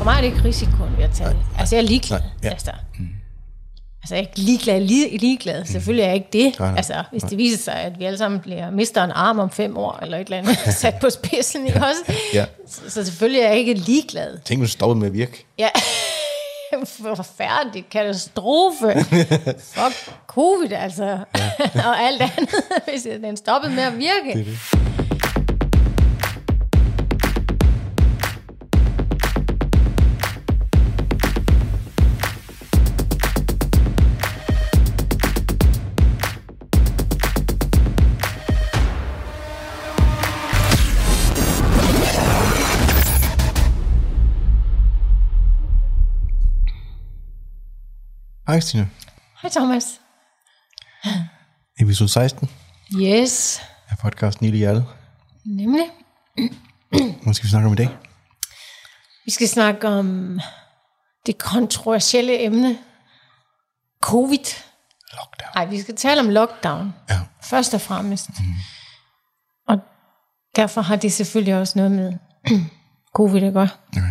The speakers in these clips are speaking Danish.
For mig er det ikke risikoen ved at tage det. Altså, jeg er ligeglad. Nej, ja. Altså. Altså, jeg er ikke ligeglad, lige, ligeglad. Selvfølgelig er jeg ikke det. Nej, nej, altså, hvis det viser sig, at vi alle sammen bliver, mister en arm om fem år, eller et eller andet, sat på spidsen, ikke også? Ja. Så, så selvfølgelig er jeg ikke ligeglad. Tænk, hvis du stoppede med at virke. Ja. Forfærdeligt. Katastrofe. Fuck covid, altså. Ja. og alt andet, hvis den stoppede med at virke. Det er det. Hej Stine. Hej Thomas. Episode 16 Yes, af podcasten Lille Hjertet. nemlig. Hvad skal vi snakke om i dag? Vi skal snakke om det kontroversielle emne. Covid. Lockdown. Nej, vi skal tale om lockdown. Ja. Først og fremmest. Mm. Og derfor har det selvfølgelig også noget med covid at gøre. Okay.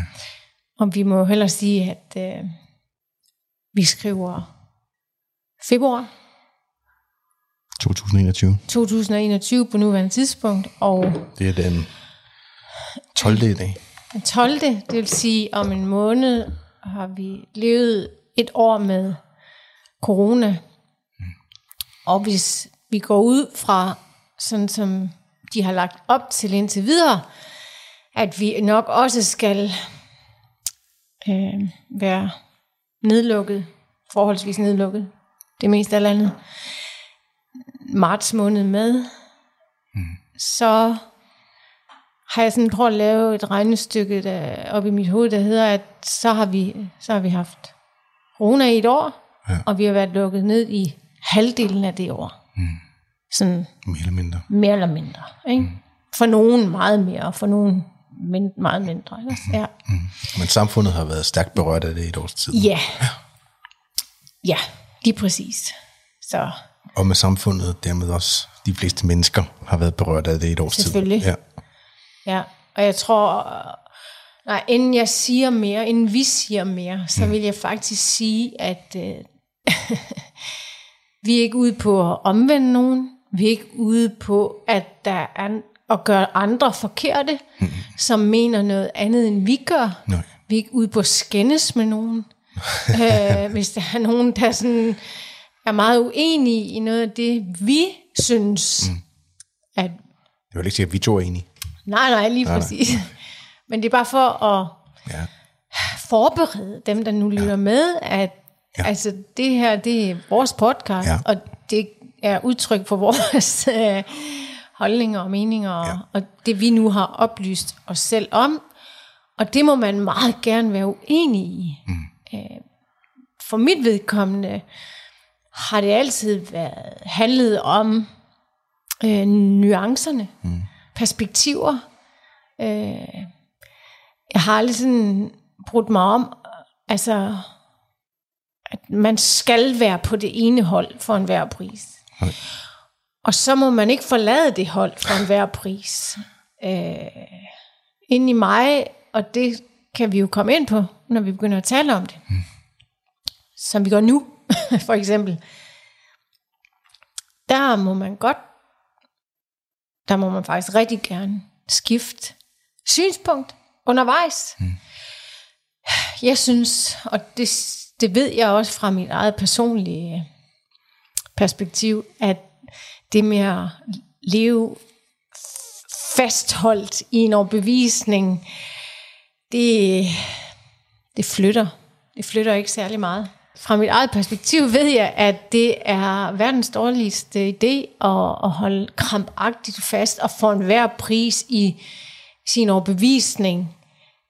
Og vi må jo hellere sige, at øh, vi skriver februar 2021. 2021 på nuværende tidspunkt, og Det er den 12. i dag. den 12. Det vil sige, om en måned har vi levet et år med corona. Og hvis vi går ud fra, sådan som de har lagt op til indtil videre, at vi nok også skal øh, være nedlukket, forholdsvis nedlukket, det meste af landet, marts måned med, så har jeg sådan prøvet at lave et regnestykke der, op i mit hoved, der hedder, at så har vi, så har vi haft corona i et år, Ja. og vi har været lukket ned i halvdelen af det år. Mm. Sådan Mere eller mindre. mere eller mindre. Ikke? Mm. For nogen meget mere, og for nogen min, meget mindre. Ikke? Ja. Men samfundet har været stærkt berørt af det i et års tid. ja. Ja, lige præcis. Så Og med samfundet, dermed også de fleste mennesker, har været berørt af det i et års tid. Selvfølgelig. Ja. Ja, og jeg tror, nej, inden jeg siger mere, inden vi siger mere, så vil jeg faktisk sige, at øh, vi er ikke ude på at omvende nogen. Vi er ikke ude på, at der er at gøre andre forkerte, mm. som mener noget andet, end vi gør. Nej. Vi er ikke ude på at skændes med nogen. øh, hvis der er nogen, der sådan er meget uenige i noget af det, vi synes, mm. at Det vil ikke sige, at vi to er enige. Nej, nej, lige præcis. Men det er bare for at Ja. forberede dem, der nu lytter med, at Ja. ja. altså, det her, det er vores podcast, Ja. ja. og det er udtryk for vores øh, holdninger og meninger, Ja. og det vi nu har oplyst os selv om, og det må man meget gerne være uenig i. Mm. Øh, for mit vedkommende har det altid været handlet om øh, nuancerne, mm. perspektiver. Øh, jeg har aldrig sådan brudt mig om, altså, at man skal være på det ene hold for enhver pris. Nej. Og så må man ikke forlade det hold for enhver pris. Øh, ind i mig, og det kan vi jo komme ind på, når vi begynder at tale om det. Mm. Som vi gør nu, for eksempel. Der må man godt, der må man faktisk rigtig gerne skifte synspunkt undervejs. Mm. Jeg synes, og det, det ved jeg også fra mit eget personlige perspektiv, at det med at leve fastholdt i en overbevisning, det, det flytter. Det flytter ikke særlig meget. Fra mit eget perspektiv ved jeg, at det er verdens dårligste idé at, at holde krampagtigt fast og få enhver pris i sin overbevisning,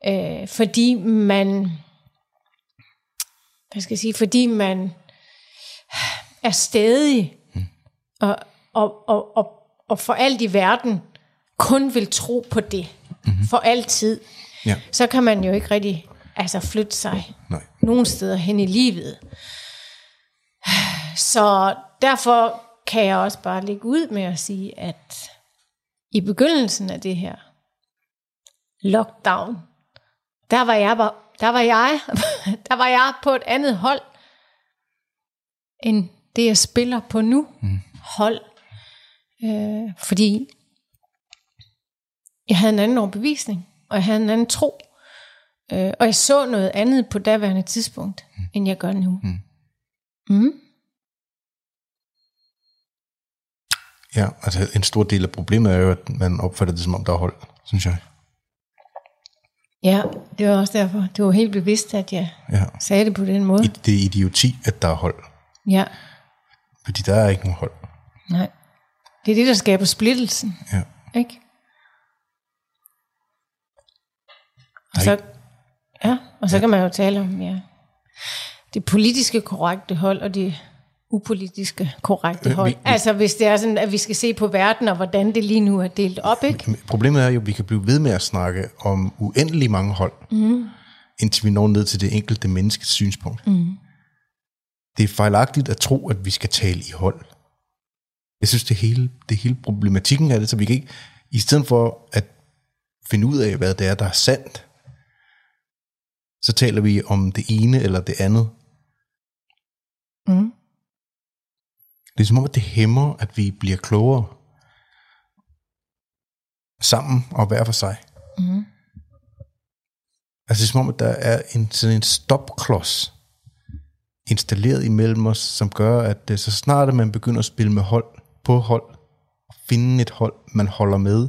øh, fordi man, hvad skal jeg sige, fordi man er stedig og, og, og, og, og for alt i verden kun vil tro på det mm-hmm. for altid, Ja. så kan man jo ikke rigtig altså, flytte sig Nej. nogen steder hen i livet. Så derfor kan jeg også bare lægge ud med at sige, at i begyndelsen af det her lockdown, der var jeg bare, der var jeg, der var jeg på et andet hold, end det jeg spiller på nu. Mm. Hold. Øh, fordi jeg havde en anden overbevisning, og jeg havde en anden tro. Øh, og jeg så noget andet på daværende tidspunkt, mm. end jeg gør nu. Mm. Mm. Ja, altså en stor del af problemet er jo, at man opfatter det som om, der er hold, synes jeg. Ja, det var også derfor. Det var helt bevidst, at jeg ja. sagde det på den måde. Det er idioti, at der er hold. Ja. Fordi der er ikke nogen hold. Nej. Det er det, der skaber splittelsen. Ja. Ikke? Og så, ja, og så ja. kan man jo tale om ja, det politiske korrekte hold og det upolitiske korrekte hold. Vi, vi, altså hvis det er sådan, at vi skal se på verden og hvordan det lige nu er delt op. Ikke? Problemet er jo, at vi kan blive ved med at snakke om uendelig mange hold, mm. indtil vi når ned til det enkelte menneskets synspunkt. Mm. Det er fejlagtigt at tro, at vi skal tale i hold. Jeg synes, det hele, det hele problematikken er det, så vi kan ikke, i stedet for at finde ud af, hvad det er, der er sandt, så taler vi om det ene eller det andet. Mm. Det er som om, at det hæmmer, at vi bliver klogere sammen og hver for sig. Mm. Altså det er som om, at der er en, sådan en stopklods installeret imellem os, som gør, at det, så snart at man begynder at spille med hold på hold, og finde et hold, man holder med,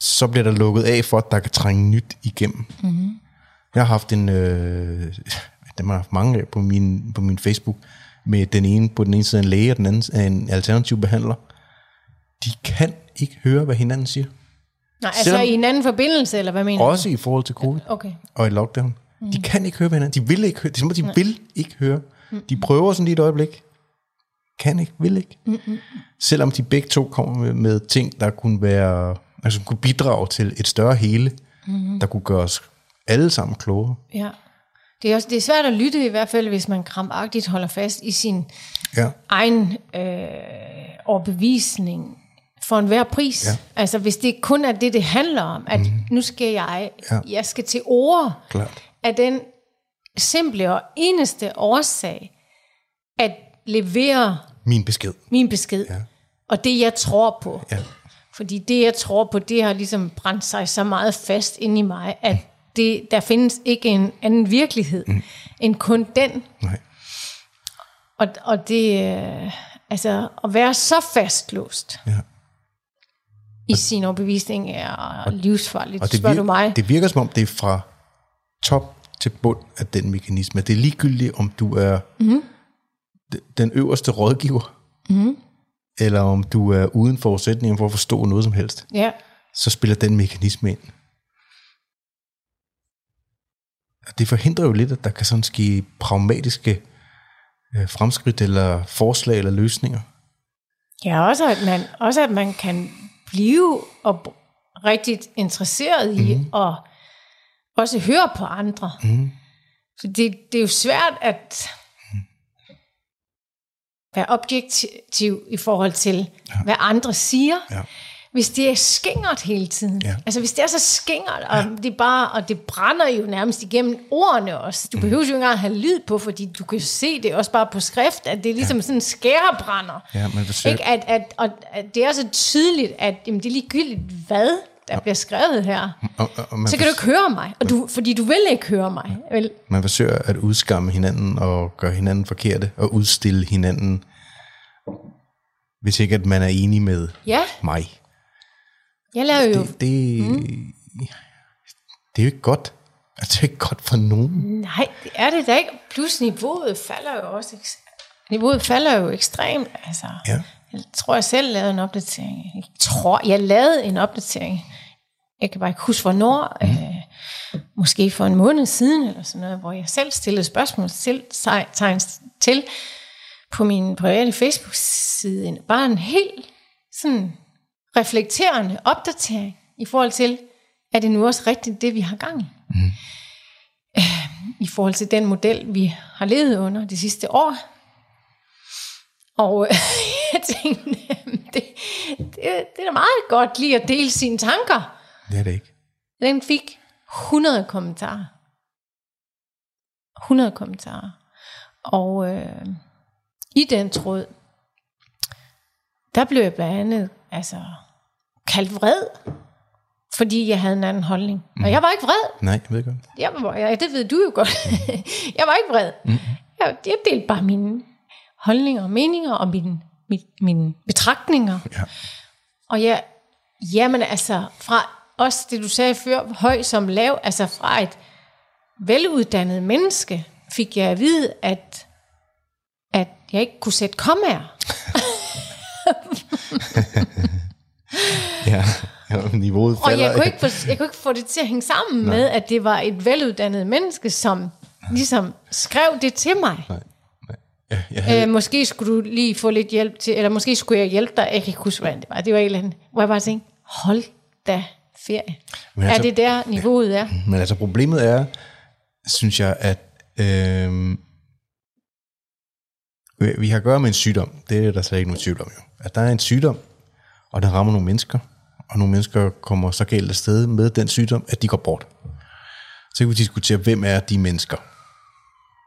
så bliver der lukket af for, at der kan trænge nyt igennem. Mm-hmm. Jeg har haft en, øh, dem har haft mange af på min, på min Facebook, med den ene på den ene side en læge, og den anden er en alternativ behandler. De kan ikke høre, hvad hinanden siger. Nej, altså Selvom, i en anden forbindelse, eller hvad mener Også du? i forhold til covid okay. og i lockdown. Mm. De kan ikke høre, hvad hinanden De vil ikke høre. Det er som de Nej. vil ikke høre. Mm. De prøver sådan lige et øjeblik. Kan ikke, vil ikke. Mm-mm. Selvom de begge to kommer med, med ting, der kunne være, altså kunne bidrage til et større hele, mm-hmm. der kunne gøre os alle sammen klogere. Ja. Det er, også, det er svært at lytte i hvert fald, hvis man krampagtigt holder fast i sin ja. egen øh, overbevisning for enhver pris. Ja. Altså hvis det kun er det, det handler om, at mm. nu skal jeg, ja. jeg skal til ord Klart. af den simple og eneste årsag, at levere min besked. Min besked. Ja. Og det, jeg tror på. Ja. Fordi det, jeg tror på, det har ligesom brændt sig så meget fast ind i mig, at det, der findes ikke en anden virkelighed, mm. end kun den. Nej. Og, og det, øh, altså, at være så fastlåst ja. i sin overbevisning er og, livsfarligt, og det spørger virker, du mig. Det virker som om, det er fra top til bund af den mekanisme. Det er ligegyldigt, om du er mm. Den øverste rådgiver, mm. eller om du er uden forudsætninger for at forstå noget som helst. Ja. Så spiller den mekanisme ind. det forhindrer jo lidt, at der kan sådan ske pragmatiske øh, fremskridt eller forslag eller løsninger. Ja, også at man, også at man kan blive og rigtig interesseret i mm. og også høre på andre. Mm. Så det, det er jo svært at være objektiv i forhold til, ja. hvad andre siger. Ja hvis det er skingert hele tiden. Ja. Altså hvis det er så skingert, og, ja. det bare, og det brænder jo nærmest igennem ordene også. Du mm. behøver jo ikke engang have lyd på, fordi du kan se det også bare på skrift, at det er ligesom ja. sådan en skærebrænder. Ja, men det ikke? At, at, at, at det er så tydeligt, at jamen, det er ligegyldigt hvad, der bliver skrevet her. Og, og, og så kan du ikke høre mig, og du, fordi du vil ikke høre mig. Vel? Man forsøger at udskamme hinanden og gøre hinanden forkerte, og udstille hinanden, hvis ikke at man er enig med ja. mig. Jeg laver jo... Det, det, mm. det er jo ikke godt. Altså, det er ikke godt for nogen. Nej, det er det da ikke. Plus niveauet falder jo også. Niveauet falder jo ekstremt. Altså, ja. Jeg tror, jeg selv lavede en opdatering. Jeg tror, jeg lavede en opdatering. Jeg kan bare ikke huske, hvornår. Mm. Øh, måske for en måned siden, eller sådan noget, hvor jeg selv stillede spørgsmål til, tegn til på min private Facebook-side. Bare en helt sådan reflekterende opdatering i forhold til, er det nu også rigtigt, det vi har gang i? Mm. I forhold til den model, vi har levet under de sidste år. Og jeg tænkte, det, det, det er da meget godt lige at dele sine tanker. Det er det ikke. Den fik 100 kommentarer. 100 kommentarer. Og øh, i den tråd, der blev jeg blandt andet altså, kaldt vred, fordi jeg havde en anden holdning. Og jeg var ikke vred. Nej, jeg ved godt. Jeg var, ja, det ved du jo godt. jeg var ikke vred. Jeg, jeg delte bare mine holdninger og meninger og mine, mine, mine betragtninger. Ja. Og jeg, jamen altså, fra også det du sagde før, høj som lav, altså fra et veluddannet menneske, fik jeg at vide, at, at jeg ikke kunne sætte kommaer. Ja, niveauet Og falder. jeg kunne, ikke få, jeg kunne ikke få det til at hænge sammen Nej. med, at det var et veluddannet menneske, som ligesom skrev det til mig. Nej. Ja, jeg havde, Øh, måske skulle du lige få lidt hjælp til, eller måske skulle jeg hjælpe dig. Jeg kan ikke huske, hvordan det var. Det var et eller andet, hvor jeg bare tænkte, hold da ferie. Men altså- er det der, niveauet er? Men altså problemet er, synes jeg, at øh, vi- har at gøre med en sygdom. Det er der slet ikke nogen tvivl om jo. At der er en sygdom, og den rammer nogle mennesker, og nogle mennesker kommer så galt af sted med den sygdom, at de går bort. Så kan vi diskutere, hvem er de mennesker?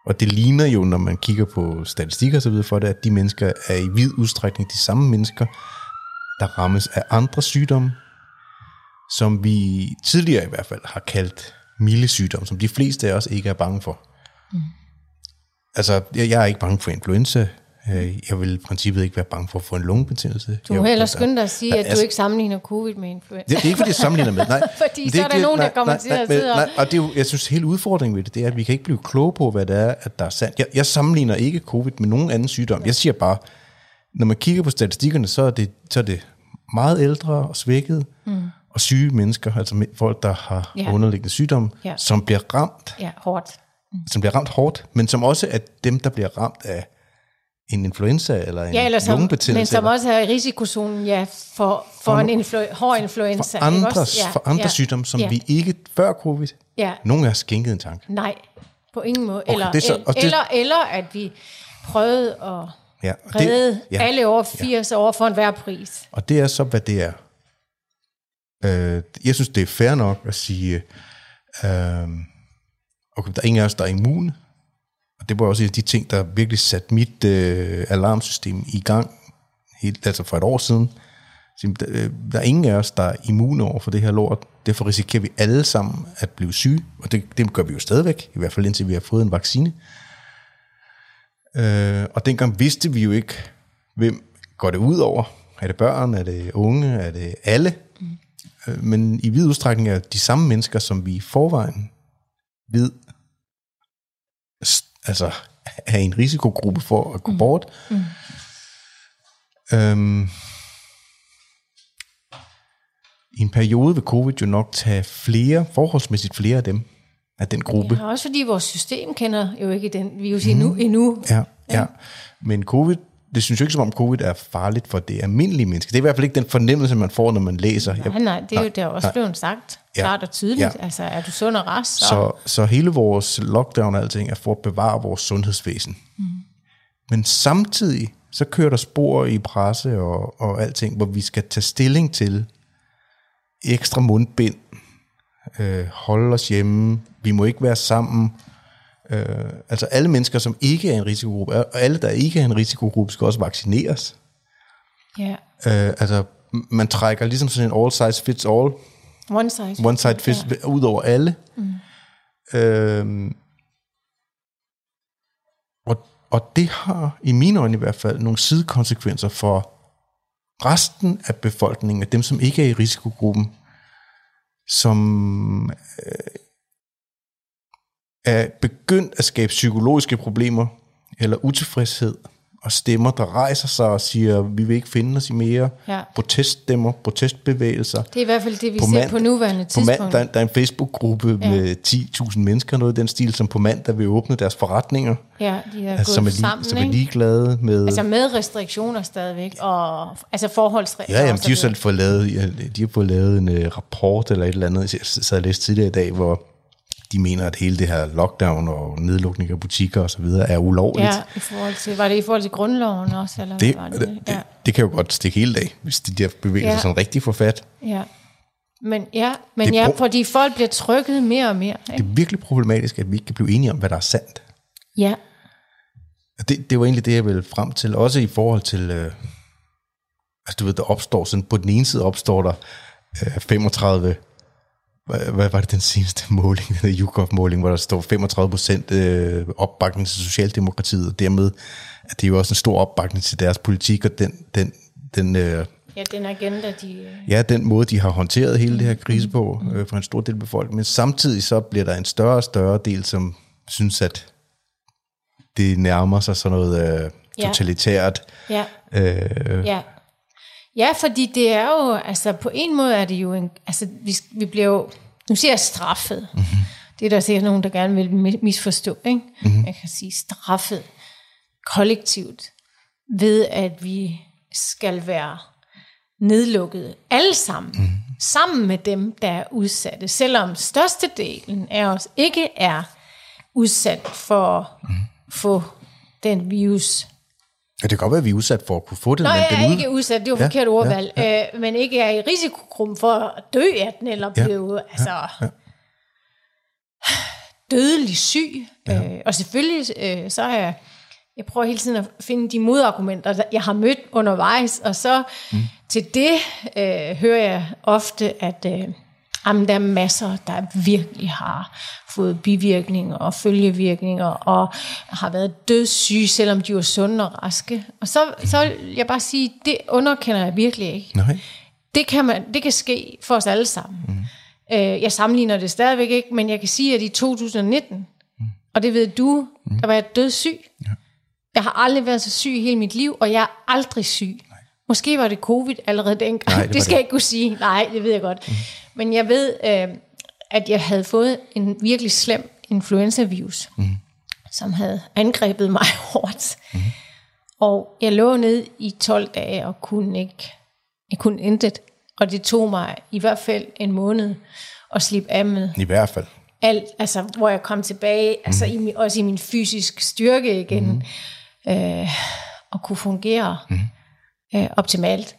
Og det ligner jo, når man kigger på statistikker videre for det, at de mennesker er i vid udstrækning de samme mennesker, der rammes af andre sygdomme, som vi tidligere i hvert fald har kaldt milde sygdom, som de fleste af os ikke er bange for. Mm. Altså, jeg, jeg er ikke bange for influenza. Øh, Jeg vil i princippet ikke være bange for at få en lungebetændelse. Du må hellere skynde dig at sige, at du ikke sammenligner covid med influenza. det, det er ikke, fordi jeg sammenligner med, nej. Fordi Men så det er der det- nogen, der kommer til at sidde og- nej, og det er jo, jeg synes, hele udfordringen ved det, det er, at vi kan ikke blive kloge på, hvad det er, at der er sandt. Jeg, jeg sammenligner ikke covid med nogen anden sygdom. Jeg siger bare, når man kigger på statistikkerne, så er det, så er det meget ældre og svækket mm. Og syge mennesker, altså folk, der har Ja. ja. underliggende sygdom, Ja. ja. som bliver ramt, Ja, hårdt. som bliver ramt hårdt, men som også er dem, der bliver ramt af en influenza eller en Ja, eller som, lungebetændelse. men som eller- også er i risikozonen ja, for, for en influ- hård influenza. for ikke andre, også? ja, for andre ja, sygdomme, som ja, ja. vi ikke før covid, Ja, nogen af os skænkede en tanke. nej, på ingen måde. Okay, Eller, det så- det- eller, eller at vi prøvede at Ja, redde ja, alle over 80 år for enhver pris. Og det er så, hvad det er. Øh, jeg synes, det er fair nok at sige, øh, okay, der er ingen af os, der er immune. Og det var også en af de ting, der virkelig satte mit øh, alarmsystem i gang, helt, altså for et år siden. Så, øh, Der er ingen af os, der er immune over for det her lort. Derfor risikerer vi alle sammen at blive syge, og det, det gør vi jo stadigvæk, i hvert fald indtil vi har fået en vaccine. Øh, og dengang vidste vi jo ikke, hvem går det ud over. Er det børn? Er det unge? Er det alle? Mm. Men i vid udstrækning er de samme mennesker, som vi i forvejen ved, altså er en risikogruppe for at gå mm. bort. Mm. Øhm, I en periode vil covid jo nok tage flere, forholdsmæssigt flere af dem, af den gruppe. Ja, også fordi vores system kender jo ikke den virus endnu. endnu. Ja, ja. Men covid, det synes jo ikke som om covid er farligt for det almindelige menneske. Det er i hvert fald ikke den fornemmelse, man får, når man læser. Nej, nej, det er jo der er også blevet sagt Ja. klart og tydeligt. Ja. Altså, er du sund og rask, så... Så, så hele vores lockdown og alting er for at bevare vores sundhedsvæsen. Mm. Men samtidig, så kører der spor i presse og, og alting, hvor vi skal tage stilling til ekstra mundbind, øh, holde os hjemme, vi må ikke være sammen. Øh, altså alle mennesker, som ikke er en risikogruppe, og alle, der ikke er en risikogruppe, skal også vaccineres. Ja, Øh, altså, man trækker ligesom sådan en all size fits all, one size. one side fits ja. ud over alle. Mm. Øhm, og, og det har i mine øjne i hvert fald nogle sidekonsekvenser for resten af befolkningen, af dem som ikke er i risikogruppen, som øh, er begyndt at skabe psykologiske problemer eller utilfredshed og stemmer, der rejser sig og siger, vi vil ikke finde os i mere. Ja. Proteststemmer, protestbevægelser. Det er i hvert fald det, vi På ser mand- på nuværende På tidspunkt. mand, der, der er en Facebook-gruppe ja. med 10.000 mennesker, noget i den stil, som på mandag vil åbne deres forretninger, ja, de er altså, gået som, er lige, sammen, som er ligeglade med... Altså med restriktioner stadigvæk, og altså forholdsregler. ja, jamen, de har selv fået lavet, de har fået lavet en uh, rapport eller et eller andet, jeg sad og læste tidligere i dag, hvor de mener, at hele det her lockdown og nedlukning af butikker og så videre er ulovligt. Ja, i forhold til, var det i forhold til grundloven også? Eller det, var det, det? det, det kan jo godt stikke hele dag, hvis de der bevægelser Ja. ja. sådan rigtig for fat. Ja, Men ja, men Det ja, fordi folk bliver trykket mere og mere. Det Ikke? er virkelig problematisk, at vi ikke kan blive enige om, hvad der er sandt. Ja, Det, det var egentlig det, jeg ville frem til. Også i forhold til, øh, altså du ved, der opstår sådan, på den ene side opstår der øh, 35, hvad, hvad var det den seneste måling, den YouGov-måling, hvor der står 35 procent øh, opbakning til Socialdemokratiet, og dermed at det er jo også en stor opbakning til deres politik, og den, den, den, øh, ja den agenda, de... ja, den måde, de har håndteret hele det her krise på øh, for en stor del af befolkningen. Men samtidig så bliver der en større og større del, som synes, at det nærmer sig sådan noget øh, Ja. totalitært. Ja, Øh, ja. Ja, fordi det er jo, altså på en måde er det jo en, altså vi, vi bliver jo, nu siger jeg straffet. Mhm. Mm-hmm. Det er der sikkert nogen, der gerne vil mi- misforstå, ikke? Mm-hmm. Jeg kan sige straffet kollektivt ved, at vi skal være nedlukket alle sammen, mm. sammen med dem, der er udsatte, selvom størstedelen af os ikke er udsat for at få den virus. Ja, det kan godt være, at vi er udsat for at kunne få det. Men jeg er ud- ikke udsat, det var Ja, ja, forkert ja, ordvalg, ja, Øh, men ikke er i risikogruppen for at dø af den, eller Ja, blive altså, dødelig syg. Ja. Øh, og selvfølgelig, øh, så er jeg, jeg prøver hele tiden at finde de modargumenter, jeg har mødt undervejs, og så mm. til det øh, hører jeg ofte, at øh, jamen, der er masser, der virkelig har fået bivirkninger og følgevirkninger, og har været dødssyge, selvom de var sunde og raske. Og så, så vil jeg bare sige, det underkender jeg virkelig ikke Nej. det kan, man, det kan ske for os alle sammen. Mm. Øh, jeg sammenligner det stadigvæk ikke, men jeg kan sige, at i 2019, mm. og det ved du, mm. der var jeg dødssyg. Ja. Jeg har aldrig været så syg i hele mit liv, og jeg er aldrig syg. Nej. Måske var det covid allerede dengang. Nej, det det skal det. jeg ikke kunne sige. Nej, det ved jeg godt. Mm. Men jeg ved, øh, at jeg havde fået en virkelig slem influenza-virus, mm. som havde angrebet mig hårdt. Mm. Og jeg lå ned i 12 dage og kunne ikke, jeg kunne intet. Og det tog mig i hvert fald en måned at slippe af med I hvert fald. alt, altså hvor jeg kom tilbage, mm. altså i, også i min fysisk styrke igen, mm. øh, og kunne fungere mm. øh, optimalt,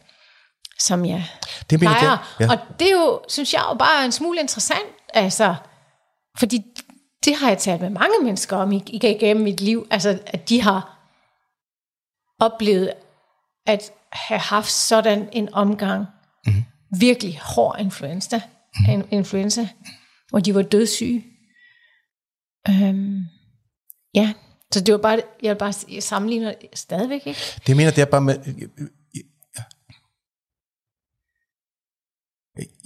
som jeg Det plejer. jeg. Ja. Og det er jo, synes jeg jo bare en smule interessant, altså, fordi det har jeg talt med mange mennesker om i- igennem mit liv, altså at de har oplevet at have haft sådan en omgang, mm. virkelig hård influenza, mm. influenza, hvor de var dødssyge. Øhm, ja, så det var bare, jeg vil bare det stadigvæk ikke. Det jeg mener, det er bare med...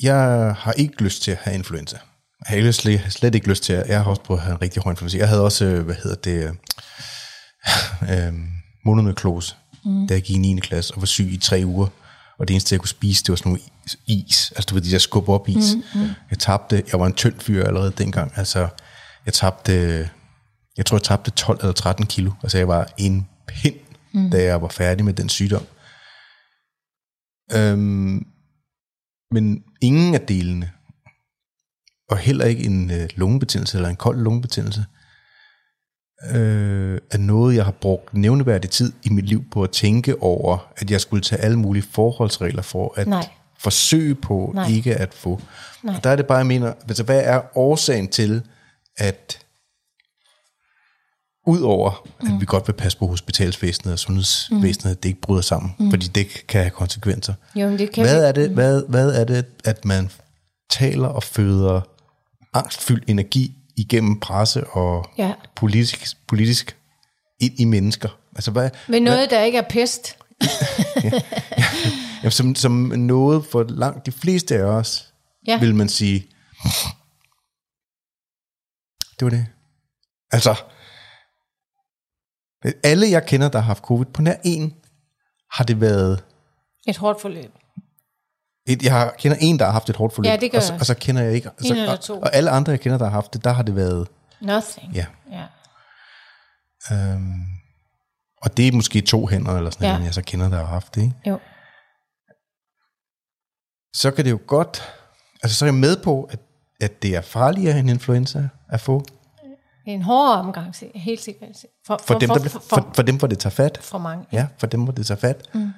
Jeg har ikke lyst til at have influenza. Jeg jeg har slet ikke lyst til at... Jeg har også prøvet at have en rigtig hård influenza. Jeg havde også, øh, hvad hedder det... Øh, øh, mononuklose, mm. da jeg gik i 9. klasse og var syg i tre uger. Og det eneste, jeg kunne spise, det var sådan noget is. Altså, du ved, de der skub op is. Mm, mm. Jeg tabte... Jeg var en tynd fyr allerede dengang. Altså, jeg tabte... Jeg tror, jeg tabte 12 eller 13 kilo. Altså, jeg var en pind, mm. da jeg var færdig med den sygdom. Øhm, men ingen af delene, og heller ikke en øh, lungebetændelse eller en kold lungebetændelse, øh, er noget, jeg har brugt nævneværdig tid i mit liv på at tænke over, at jeg skulle tage alle mulige forholdsregler for at Nej. forsøge på Nej. ikke at få. Nej. Og der er det bare, jeg mener, altså, hvad er årsagen til, at Udover at Mm. vi godt vil passe på hospitalsvæsenet og sundhedsvæsenet, at det ikke bryder sammen, mm. fordi det kan have konsekvenser. Jo, men det kan Hvad vi- er det, hvad, hvad er det, at man taler og føder angstfyldt energi igennem presse og Ja. politisk, politisk ind i mennesker? Altså hvad, Men noget, der ikke er pest. jamen, som, som noget for langt de fleste af os, Ja. vil man sige, det var det. Altså, alle jeg kender, der har haft covid, på nær en, har det været Et hårdt forløb. Et, jeg har, kender en, der har haft et hårdt forløb, Ja, det gør og, så, jeg. og så kender jeg ikke. Og, så, En eller to. og alle andre, jeg kender, der har haft det, der har det været... Nothing. Ja. ja. Øhm, og det er måske to hænder, eller sådan Ja. noget, jeg så kender, der har haft det. Ikke? Jo. Så kan det jo godt... Altså, så er jeg med på, at, at det er farligere end influenza at få. Det er en hård omgang, se- helt sikkert. For, For, dem, der, bliver- for, for, for dem, hvor det tager fat. for mange. Ja, for dem, hvor det tager fat. Mm.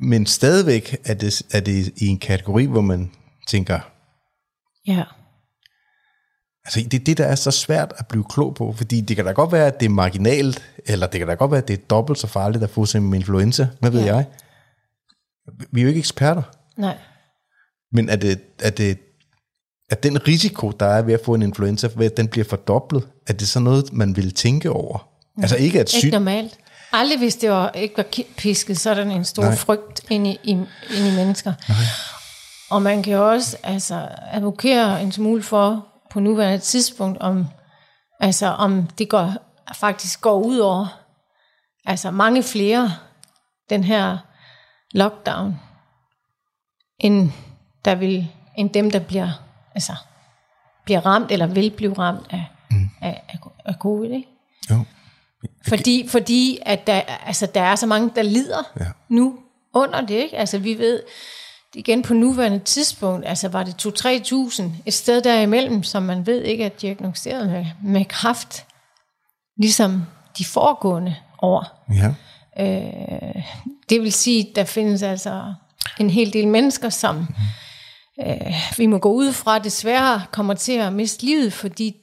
Men stadigvæk er det, er det i en kategori, hvor man tænker, Ja. altså det er det, der er så svært at blive klog på, fordi det kan da godt være, at det er marginalt, eller det kan da godt være, at det er dobbelt så farligt at få simpelthen influenza, hvad ved Ja. jeg? Vi er jo ikke eksperter, Nej. men er det, er det at den risiko, der er ved at få en influenza, ved at den bliver fordoblet, er det så noget, man vil tænke over? Altså ikke at Ikke syg... normalt. Aldrig hvis det var, ikke var pisket sådan en stor Nej. Nej. frygt ind i, i, ind i mennesker. Nej. Og man kan jo også altså, advokere en smule for på nuværende tidspunkt, om, altså, om det går, faktisk går ud over altså, mange flere, den her lockdown, end, der vil, end dem, der bliver, altså, bliver ramt, eller vil blive ramt af, mm. af, af, af covid. Ikke? Jo. Fordi, fordi at der, altså, der er så mange, der lider Ja. nu under det. Ikke? Altså, vi ved, igen på nuværende tidspunkt, altså var det 2-3.000, et sted derimellem, som man ved ikke er diagnosticeret med, med kræft, ligesom de foregående år. Ja. Øh, det vil sige, der findes altså en hel del mennesker, som øh, vi må gå ud fra, desværre kommer til at miste livet, fordi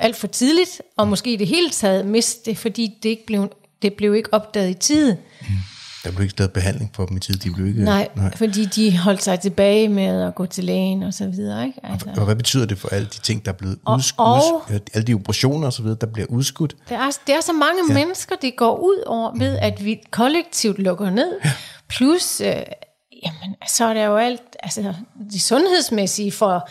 alt for tidligt, og måske i det hele taget miste det, fordi det ikke blev, det blev ikke opdaget i tide. Der blev ikke stadig behandling for dem i tid. De blev ikke... Nej, Nej, fordi de holdt sig tilbage med at gå til lægen og så videre. Ikke? Altså, Og hvad betyder det for alle de ting, der er blevet Og- udskudt? og- alle de operationer og så videre, der bliver udskudt? Der er, det er så mange ja. mennesker, det går ud over ved, at vi kollektivt lukker ned. Ja. Plus, øh, jamen, så er der jo alt, altså det sundhedsmæssige for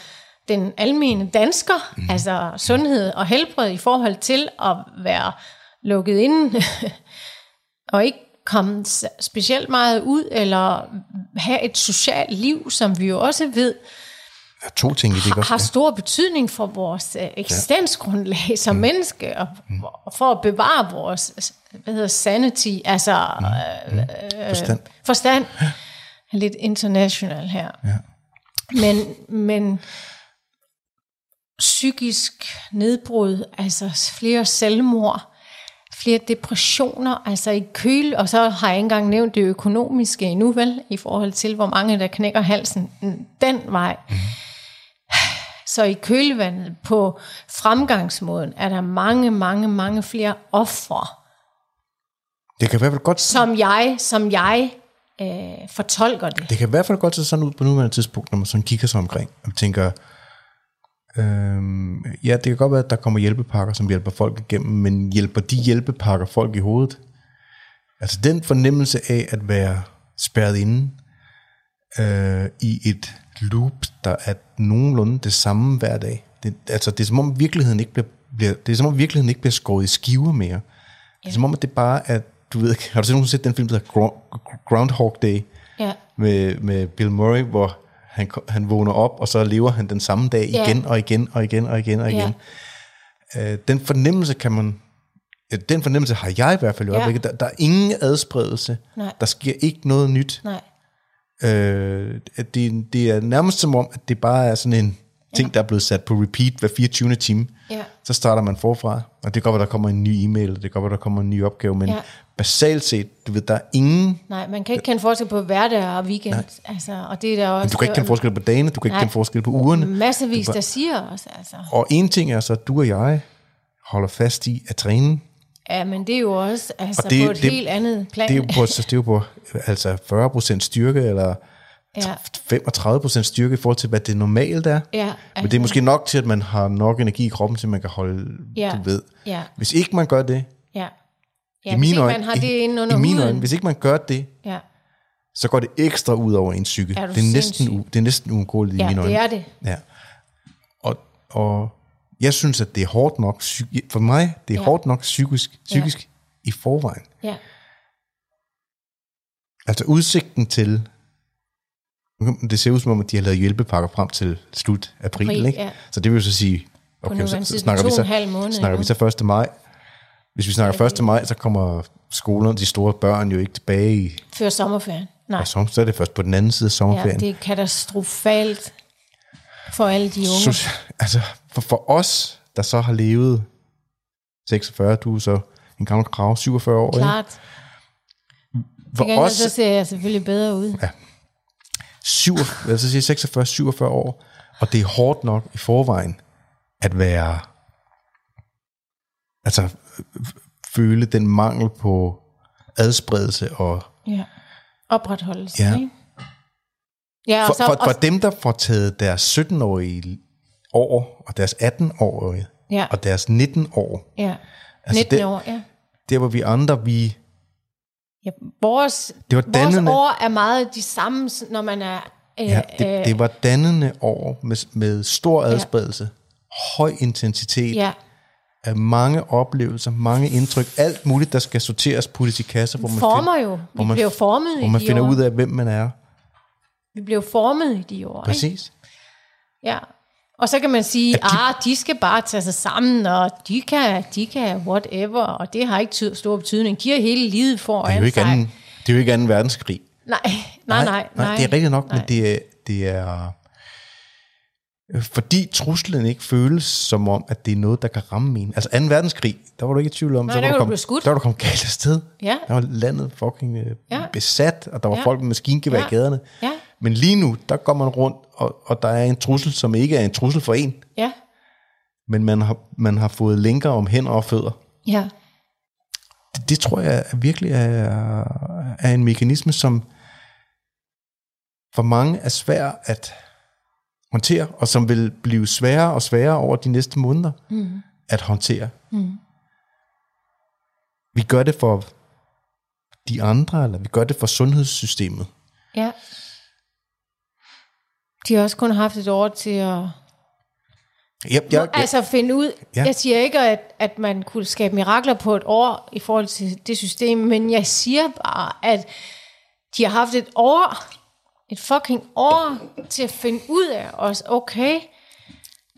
den almene dansker, mm. altså sundhed og helbred i forhold til at være lukket inde, og ikke komme specielt meget ud, eller have et socialt liv, som vi jo også ved, er to ting det, også? har stor betydning for vores øh, eksistensgrundlag som mm. menneske, og, og for at bevare vores hvad hedder sanity, altså mm. øh, Forstand. forstand. Lidt international her. Ja. Men, men psykisk nedbrud, altså flere selvmord, flere depressioner, altså i køl, og så har jeg ikke engang nævnt det økonomiske endnu, vel, i forhold til, hvor mange der knækker halsen den vej. Mm. Så i kølvandet på fremgangsmåden er der mange, mange, mange flere ofre, Det kan i hvert fald godt, som jeg, som jeg øh, fortolker det. det kan i hvert fald godt se sådan ud på nuværende tidspunkt, når man sådan kigger sig omkring og tænker, øhm, ja, det kan godt være, at der kommer hjælpepakker, som hjælper folk igennem, men hjælper de hjælpepakker folk i hovedet? Altså den fornemmelse af at være spærret inde øh, i et loop, der er nogenlunde det samme hver dag. Det, altså det er som om virkeligheden ikke bliver, bliver, det er som om virkeligheden ikke bliver skåret i skiver mere. Det er som om, at det bare er, du ved har du set set den film, der hedder Gro- Groundhog Day? Ja. med, med Bill Murray, hvor han, han vågner op, og så lever han den samme dag igen og igen og igen og igen og igen. Øh, den fornemmelse kan man, ja, den fornemmelse har jeg i hvert fald i øjeblikket. Der, der er ingen adspredelse. Nej. Der sker ikke noget nyt. Nej. Øh, at det, det er nærmest som om, at det bare er sådan en ting, der er blevet sat på repeat hver 24. time. Ja. Så starter man forfra, og det godt være, der kommer en ny e-mail, det godt være, der kommer en ny opgave, men Ja. basalt set, du ved, der er ingen Nej, man kan ikke kende forskel på hverdag og weekend. Altså, og det er der også, Du kan ikke kende forskel på dagene, du kan ikke Nej. kende forskel på ugerne. Massevis, bare- der siger også. Altså. Og en ting er så, at du og jeg holder fast i at træne. Ja, men det er jo også altså, Og det- på et det- helt andet plan. Det er jo på, det er jo på altså 40% styrke, eller ja, 35% styrke i forhold til, hvad det normalt er. ja, Men det er måske nok til, at man har nok energi i kroppen, til man kan holde, Ja. du ved. ja, Hvis ikke man gør det, ja. Ja, i hvis mine øjne, man har det inde i, under i mine øjne, hvis ikke man gør det, Ja, så går det ekstra ud over ens psyke. Er det, er næsten, sindssyg? u, det er næsten uundgåeligt i ja mine øjne. det er det. Ja. Og, og jeg synes, at det er hårdt nok, for mig, det er Ja. ja. hårdt nok psykisk, psykisk ja. i forvejen. Ja, Altså udsigten til, det ser ud som om, at de har lavet hjælpepakker frem til slut april, April, ikke? ja. Så det vil jo så sige, okay, så, så snakker vi så, måned snakker vi så 1. maj. Hvis vi snakker 1. maj, så kommer skolerne, de store børn jo ikke tilbage i, før sommerferien. Nej, og så, så er det først på den anden side af ja, sommerferien. det er katastrofalt for alle de unge. Så, altså, for, for os, der så har levet 46, du er så en gammel krav, 47 år, ikke? Klart. For Til gengæld os, så ser jeg selvfølgelig bedre ud. 47, altså siger 46, 47 år, og det er hårdt nok i forvejen at være, altså føle den mangel på adspredelse og Ja. Opretholdelse, Ja. ikke? Ja, for, og så, for, for dem, der får taget deres 17-årige år, og deres 18-årige, Ja. og deres 19 år, ja. altså 19 det- år, ja. der hvor vi andre, vi, ja. Vores, det var vores dannende, år er meget de samme, når man er... Øh, ja, det, øh, det var dannende år med, med stor adspredelse, høj intensitet, ja. af mange oplevelser, mange indtryk, alt muligt, der skal sorteres, puttes i kasser, hvor man, Former find, jo. Vi hvor man- bliver formet hvor man de finder år. ud af, hvem man er. Vi bliver formet i de år, ikke? Præcis. Ja. Og så kan man sige, At de- ah, de skal bare tage sig sammen, og de kan, de kan whatever, og det har ikke stor betydning. De har hele livet foran Det er jo ikke sig. anden, det er jo ikke anden verdenskrig. Nej, nej, nej, nej. nej. det er rigtigt nok, nej. men det er, det er... Fordi truslen ikke føles som om, at det er noget, der kan ramme en. Altså 2. verdenskrig, der var du ikke i tvivl om, Nej, så der var du kom, skudt. der var du kommet galt afsted. Ja. Der var landet fucking øh, Ja. besat, og der var Ja. folk med maskingevær Ja. i gaderne. Ja. Men lige nu, der går man rundt, og, og der er en trussel, som ikke er en trussel for en, Ja, men man har, man har fået lænker om hænder og fødder. ja, Det, det tror jeg virkelig er, er en mekanisme, som for mange er svær at håndtere, og som vil blive sværere og sværere over de næste måneder mm. at håndtere. Mm. Vi gør det for de andre, eller vi gør det for sundhedssystemet. ja. De har også kun haft et år til at Jeg, jeg, altså finde ud. Ja. Jeg siger ikke, at, at man kunne skabe mirakler på et år i forhold til det system, men jeg siger bare, at de har haft et år, et fucking år, til at finde ud af os, okay,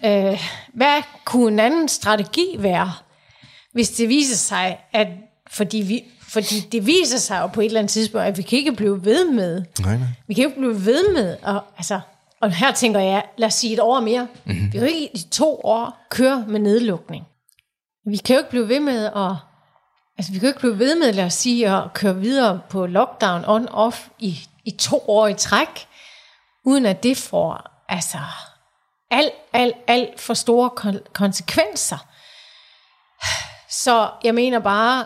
øh, hvad kunne en anden strategi være, hvis det viser sig, at fordi, vi, fordi det viser sig jo på et eller andet tidspunkt, at vi kan ikke blive ved med nej, nej. vi kan ikke blive ved med, og, altså, og her tænker jeg, lad os sige et år mere. Mhm. Mm-hmm. Vi kan jo ikke i to år køre med nedlukning. Vi kan jo ikke blive ved med at, altså vi kan jo ikke blive ved med, lad os sige, at køre videre på lockdown on-off i, i to år i træk, uden at det får, altså, alt, alt, alt for store kon- konsekvenser. Så jeg mener bare,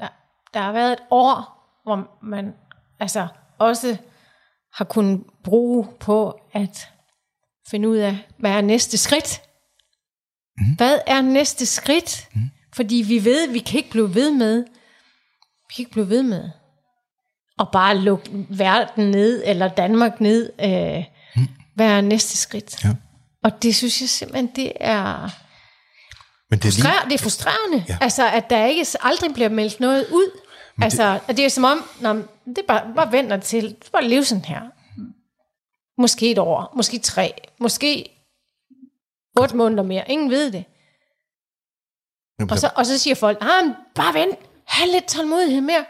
der, der har været et år, hvor man altså også har kunnet bruge på at finde ud af, hvad er næste skridt? Mm. Hvad er næste skridt? Mm. Fordi vi ved, vi kan ikke blive ved med, vi kan ikke blive ved med at bare lukke verden ned, eller Danmark ned. Øh, mm. Hvad er næste skridt? Ja. Og det synes jeg simpelthen, det er, Men det er lige, det er frustrerende. Ja. Altså, at der ikke aldrig bliver meldt noget ud. Altså, det, det er som om, nå, det er bare, bare venter til, er bare leve sådan her. Måske et år, måske tre, måske otte måneder mere. Ingen ved det. Og så, og så siger folk, ah, men bare vent, have lidt tålmodighed mere.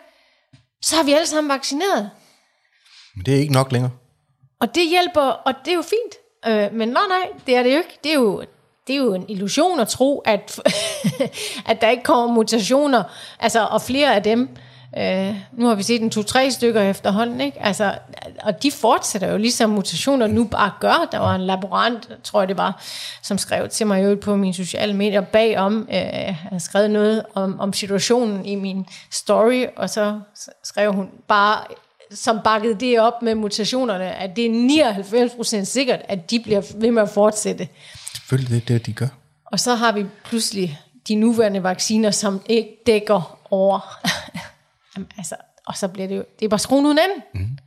Så har vi alle sammen vaccineret. men det er ikke nok længere. Og det hjælper, og det er jo fint. Øh, men nej, nej, det er det jo ikke. Det er jo, det er jo en illusion at tro, at, at der ikke kommer mutationer, altså, og flere af dem. Øh, nu har vi set en to-tre stykker efterhånden, ikke? Altså, og de fortsætter jo ligesom mutationer nu bare gør. Der var en laborant, tror jeg det var, som skrev til mig jo på mine sociale medier bagom, øh, havde skrevet noget om, om situationen i min story, og så skrev hun bare som bakkede det op med mutationerne, at det er 99% sikkert, at de bliver ved med at fortsætte. Selvfølgelig det er det, de gør. Og så har vi pludselig de nuværende vacciner, som ikke dækker over. Jamen, altså, og så bliver det jo, det er bare skruen uden ende. Mm.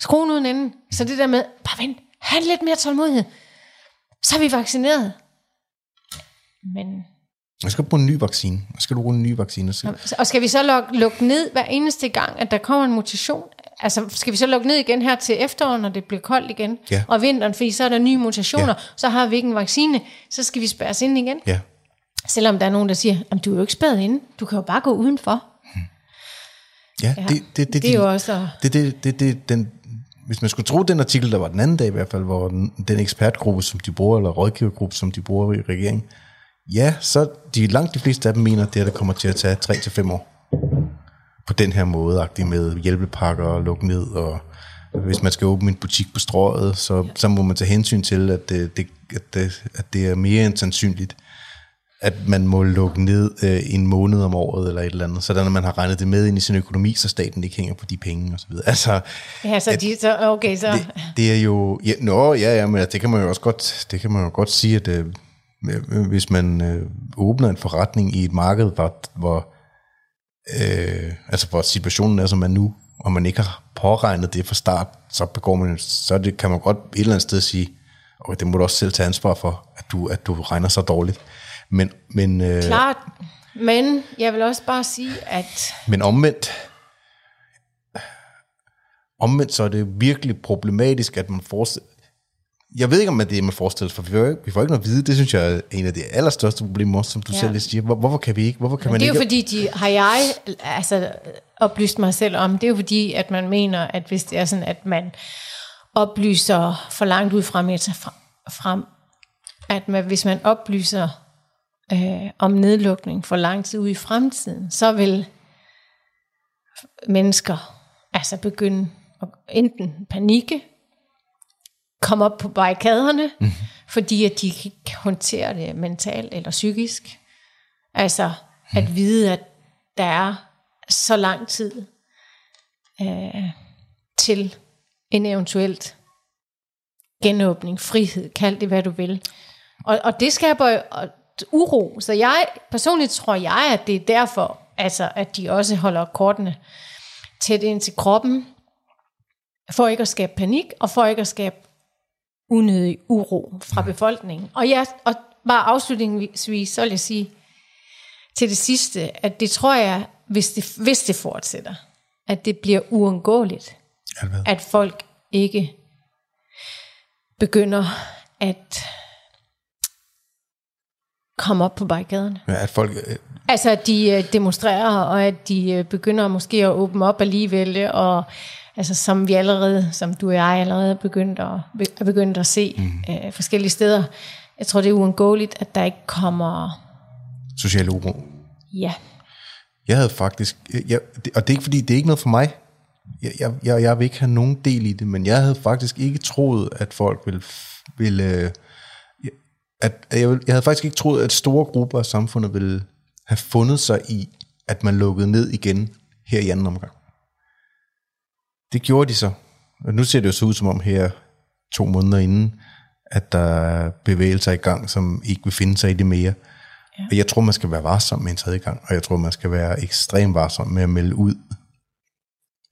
Skruen uden ende. Så det der med, bare vent, have lidt mere tålmodighed. Så er vi vaccineret. Men, Jeg skal bruge en ny vaccine. Jeg skal du bruge en ny vaccine. Så. og skal vi så lukke, lukke ned hver eneste gang, at der kommer en mutation? Altså, skal vi så lukke ned igen her til efteråret, når det bliver koldt igen? Ja. Og vinteren, fordi så er der nye mutationer, Ja. så har vi ikke en vaccine, så skal vi spærres ind igen. Ja. Selvom der er nogen, der siger, at du er jo ikke spærret inde, du kan jo bare gå udenfor. Ja, Ja. det, det, det, Det er jo også... Det, det, det, det, den, hvis man skulle tro den artikel, der var den anden dag i hvert fald, hvor den, den ekspertgruppe, som de bruger, eller rådgivergruppe, som de bruger i regeringen, ja, så de langt de fleste af dem mener, det er, der kommer til at tage 3 til fem år. På den her måde, med hjælpepakker og lukke ned og hvis man skal åbne en butik på strøget, så, så må man tage hensyn til, at det, det, at det, at det er mere end sandsynligt, at man må lukke ned øh, en måned om året eller et eller andet, sådan at man har regnet det med ind i sin økonomi, så staten ikke hænger på de penge og så videre. Altså, Ja, så, de, så okay, så... det, det er jo, ja, nå, ja, ja, men det kan man jo også godt, det kan man jo godt sige, at øh, øh, hvis man øh, åbner en forretning i et marked, hvor, hvor øh, altså hvor situationen er, som man nu, og man ikke har påregnet det fra start, så begår man, så det, kan man godt et eller andet sted sige, og det må du også selv tage ansvar for, at du, at du regner så dårligt. Men, men, øh, Klart, men jeg vil også bare sige, at men omvendt, omvendt så er det virkelig problematisk, at man forestiller, jeg ved ikke, om det er, man forestiller sig, for vi får, ikke, vi får ikke noget at vide. Det synes jeg er en af de allerstørste problemer, som du Ja. selv siger. Hvor, hvorfor kan vi ikke? Hvorfor kan man det er jo ikke? fordi, de, har jeg altså, oplyst mig selv om, det er jo fordi, at man mener, at hvis det er sådan, at man oplyser for langt ud frem, frem at man, hvis man oplyser øh, om nedlukning for lang tid ud i fremtiden, så vil mennesker altså begynde at enten panikke, komme op på barrikaderne, mm. fordi at de ikke kan håndtere det mentalt eller psykisk. Altså at vide, at der er så lang tid øh, til en eventuelt genåbning, frihed, kald det hvad du vil. Og, og det skaber jo uro. Så jeg personligt tror jeg, at det er derfor, altså, at de også holder kortene tæt ind til kroppen, for ikke at skabe panik, og for ikke at skabe unødig uro fra befolkningen. Og, ja, og bare afslutningsvis, så vil jeg sige til det sidste, at det tror jeg, hvis det, hvis det fortsætter, at det bliver uundgåeligt, at folk ikke begynder at komme op på barrikaderne. Ja, at folk, øh, Altså, at de øh, demonstrerer, og at de øh, begynder måske at åbne op alligevel, og altså, som vi allerede, som du og jeg allerede er begyndt at, be- er begyndt at se mm. øh, forskellige steder. Jeg tror, det er uundgåeligt, at der ikke kommer... social uro. Ja, Jeg havde faktisk, jeg, og det er ikke fordi, det er ikke noget for mig. Jeg, jeg, jeg, vil ikke have nogen del i det, men jeg havde faktisk ikke troet, at folk ville, ville at, jeg, jeg havde faktisk ikke troet, at store grupper af samfundet ville have fundet sig i, at man lukkede ned igen her i anden omgang. Det gjorde de så. Og nu ser det jo så ud som om her to måneder inden, at der er bevægelser i gang, som ikke vil finde sig i det mere. Ja. Og jeg tror, man skal være varsom med en tredje gang, og jeg tror, man skal være ekstremt varsom med at melde ud,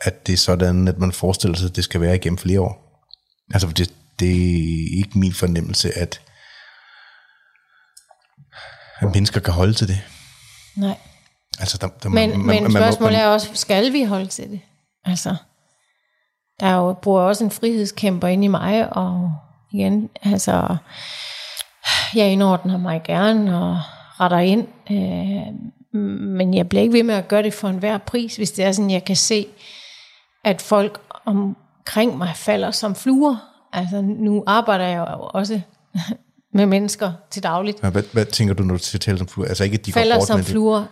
at det er sådan, at man forestiller sig, at det skal være igennem flere år. Altså, for det, det er ikke min fornemmelse, at, at mennesker kan holde til det. nej. Altså, der, der, Men, man, men man, spørgsmålet man, er også, skal vi holde til det? Altså, der er jo, bor også en frihedskæmper inde i mig, og igen, altså, jeg indordner mig gerne og retter ind, øh, men jeg bliver ikke ved med at gøre det for enhver pris, hvis det er sådan, jeg kan se, at folk omkring mig falder som fluer. Altså, nu arbejder jeg jo også med mennesker til dagligt, Hvad, hvad tænker du, når du taler som fluer? Altså ikke, at de går falder bort som fluer,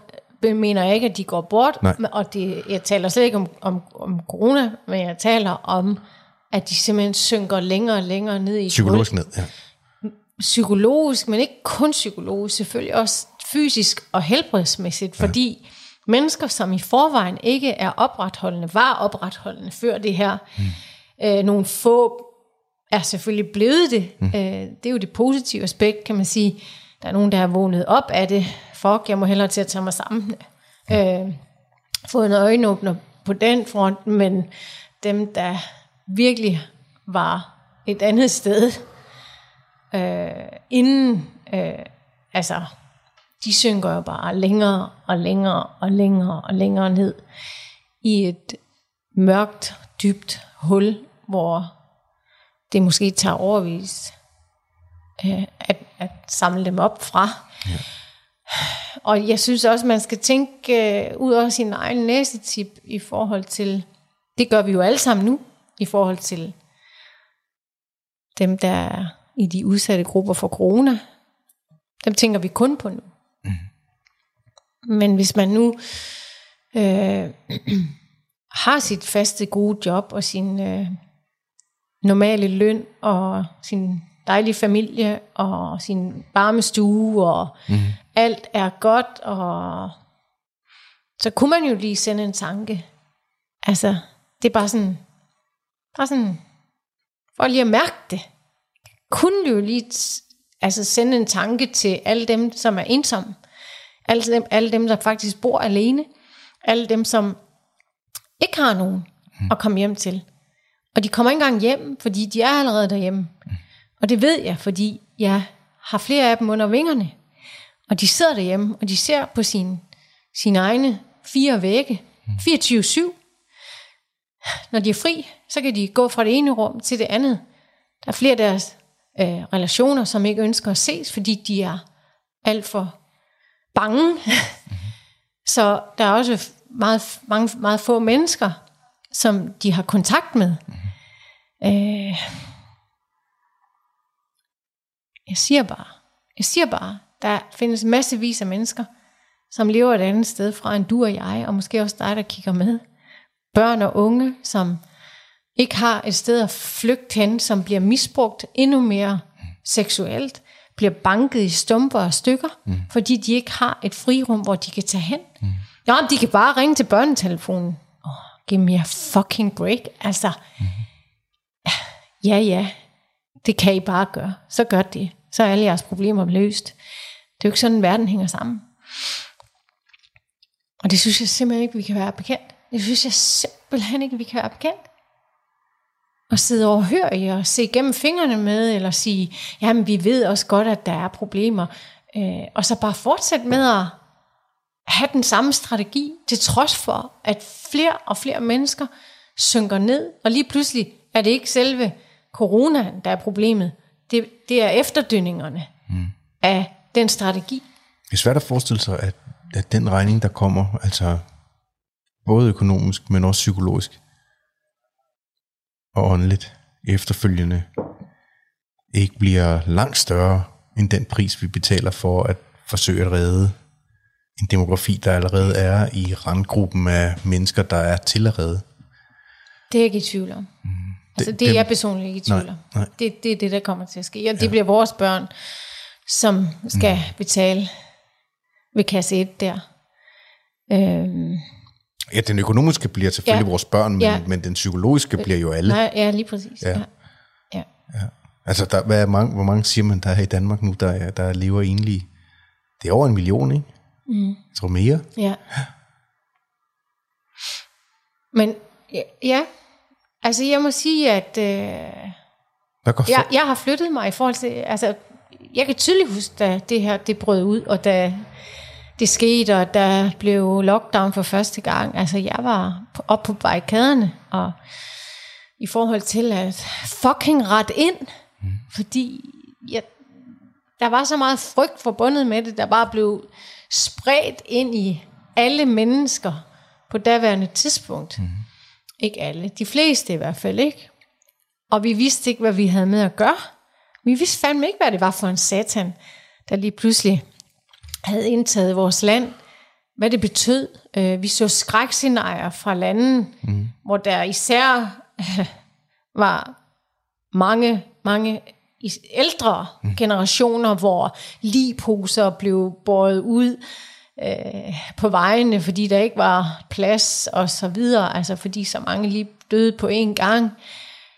det mener jeg ikke, at de går bort. Nej. Og det, jeg taler slet ikke om, om, om corona, men jeg taler om, at de simpelthen synker længere og længere ned i Psykologisk ned, ja. Psykologisk, men ikke kun psykologisk, selvfølgelig også fysisk og helbredsmæssigt, fordi mennesker, som i forvejen ikke er opretholdende, var opretholdende før det her, mm. øh, nogle få er selvfølgelig blevet det. Mm. Øh, det er jo det positive aspekt, kan man sige. Der er nogen, der er vågnet op af det. Fuck, jeg må hellere til at tage mig sammen. Øh, fået en øjenåbner på den front, men dem, der virkelig var et andet sted, øh, inden, øh, altså, de synker jo bare længere og længere og længere og længere ned i et mørkt, dybt hul, hvor det måske tager overvis øh, at, at samle dem op fra. Ja. Og jeg synes også, man skal tænke øh, ud over sin egen næsetip i forhold til, det gør vi jo alle sammen nu, i forhold til dem, der er i de udsatte grupper for corona. Dem tænker vi kun på nu. Mm. Men hvis man nu øh, har sit faste gode job og sin øh, normale løn og sin dejlige familie og sin varme stue og mm. alt er godt og så kunne man jo lige sende en tanke. Altså, det er bare sådan, bare sådan, for lige at mærke det, kunne jo lige altså sende en tanke til alle dem, som er ensomme. Alle dem, alle dem, der faktisk bor alene. Alle dem, som ikke har nogen mm. at komme hjem til. Og de kommer ikke engang hjem, fordi de er allerede derhjemme. Og det ved jeg, fordi jeg har flere af dem under vingerne. Og de sidder derhjemme, og de ser på sin, sine egne fire vægge, 24-7. Når de er fri, så kan de gå fra det ene rum til det andet. Der er flere af deres øh, relationer, som ikke ønsker at ses, fordi de er alt for bange. så der er også meget, mange, meget få mennesker, som de har kontakt med. Øh, jeg siger bare, jeg siger bare, der findes massevis af mennesker, som lever et andet sted fra end du og jeg, og måske også dig, der kigger med. Børn og unge, som ikke har et sted at flygte hen, som bliver misbrugt endnu mere seksuelt, bliver banket i stumper og stykker, mm. fordi de ikke har et frirum, hvor de kan tage hen. Mm. Ja, de kan bare ringe til børnetelefonen. Oh, give me a fucking break. Altså, mm ja, ja, det kan I bare gøre. Så gør det. Så er alle jeres problemer løst. Det er jo ikke sådan, verden hænger sammen. Og det synes jeg simpelthen ikke, vi kan være bekendt. Det synes jeg simpelthen ikke, vi kan være bekendt. Og sidde og i og se gennem fingrene med, eller sige, jamen vi ved også godt, at der er problemer. Øh, og så bare fortsætte med at have den samme strategi, til trods for, at flere og flere mennesker synker ned, og lige pludselig er det ikke selve corona, der er problemet. Det, det er efterdønningerne mm. af den strategi. Det er svært at forestille sig, at at den regning, der kommer, altså både økonomisk, men også psykologisk og åndeligt efterfølgende, ikke bliver langt større end den pris, vi betaler for at forsøge at redde en demografi, der allerede er i randgruppen af mennesker, der er til at redde. Det er jeg ikke i tvivl om. Mm. Altså, det, det er jeg personligt ikke i tvivl om. Det, det er det, der kommer til at ske. Og det ja. bliver vores børn, som skal mm. betale ved kasse 1 der. Øhm, ja, den økonomiske bliver selvfølgelig ja, vores børn, men, ja. men den psykologiske bliver jo alle. Nej, ja, lige præcis. Ja. Ja. Ja. ja. Altså, der, hvad er mange, hvor mange siger man, der er i Danmark nu, der, der lever enlige? Det er over en million, ikke? Mm. Jeg tror mere. Ja. Men ja, ja, altså jeg må sige, at øh, Hvad går jeg, jeg har flyttet mig i forhold til, altså jeg kan tydeligt huske, da det her det brød ud, og da det skete, og der blev lockdown for første gang. Altså, jeg var op på barrikaderne, og i forhold til at fucking ret ind, mm. fordi jeg, der var så meget frygt forbundet med det, der bare blev spredt ind i alle mennesker på daværende tidspunkt. Mm. Ikke alle, de fleste i hvert fald ikke. Og vi vidste ikke, hvad vi havde med at gøre. Vi vidste fandme ikke, hvad det var for en satan, der lige pludselig havde indtaget vores land, hvad det betød. Øh, vi så skrækscenarier fra lande, mm. hvor der især var mange, mange ældre mm. generationer, hvor ligposer blev båret ud øh, på vejene, fordi der ikke var plads og så videre, altså fordi så mange lige døde på én gang.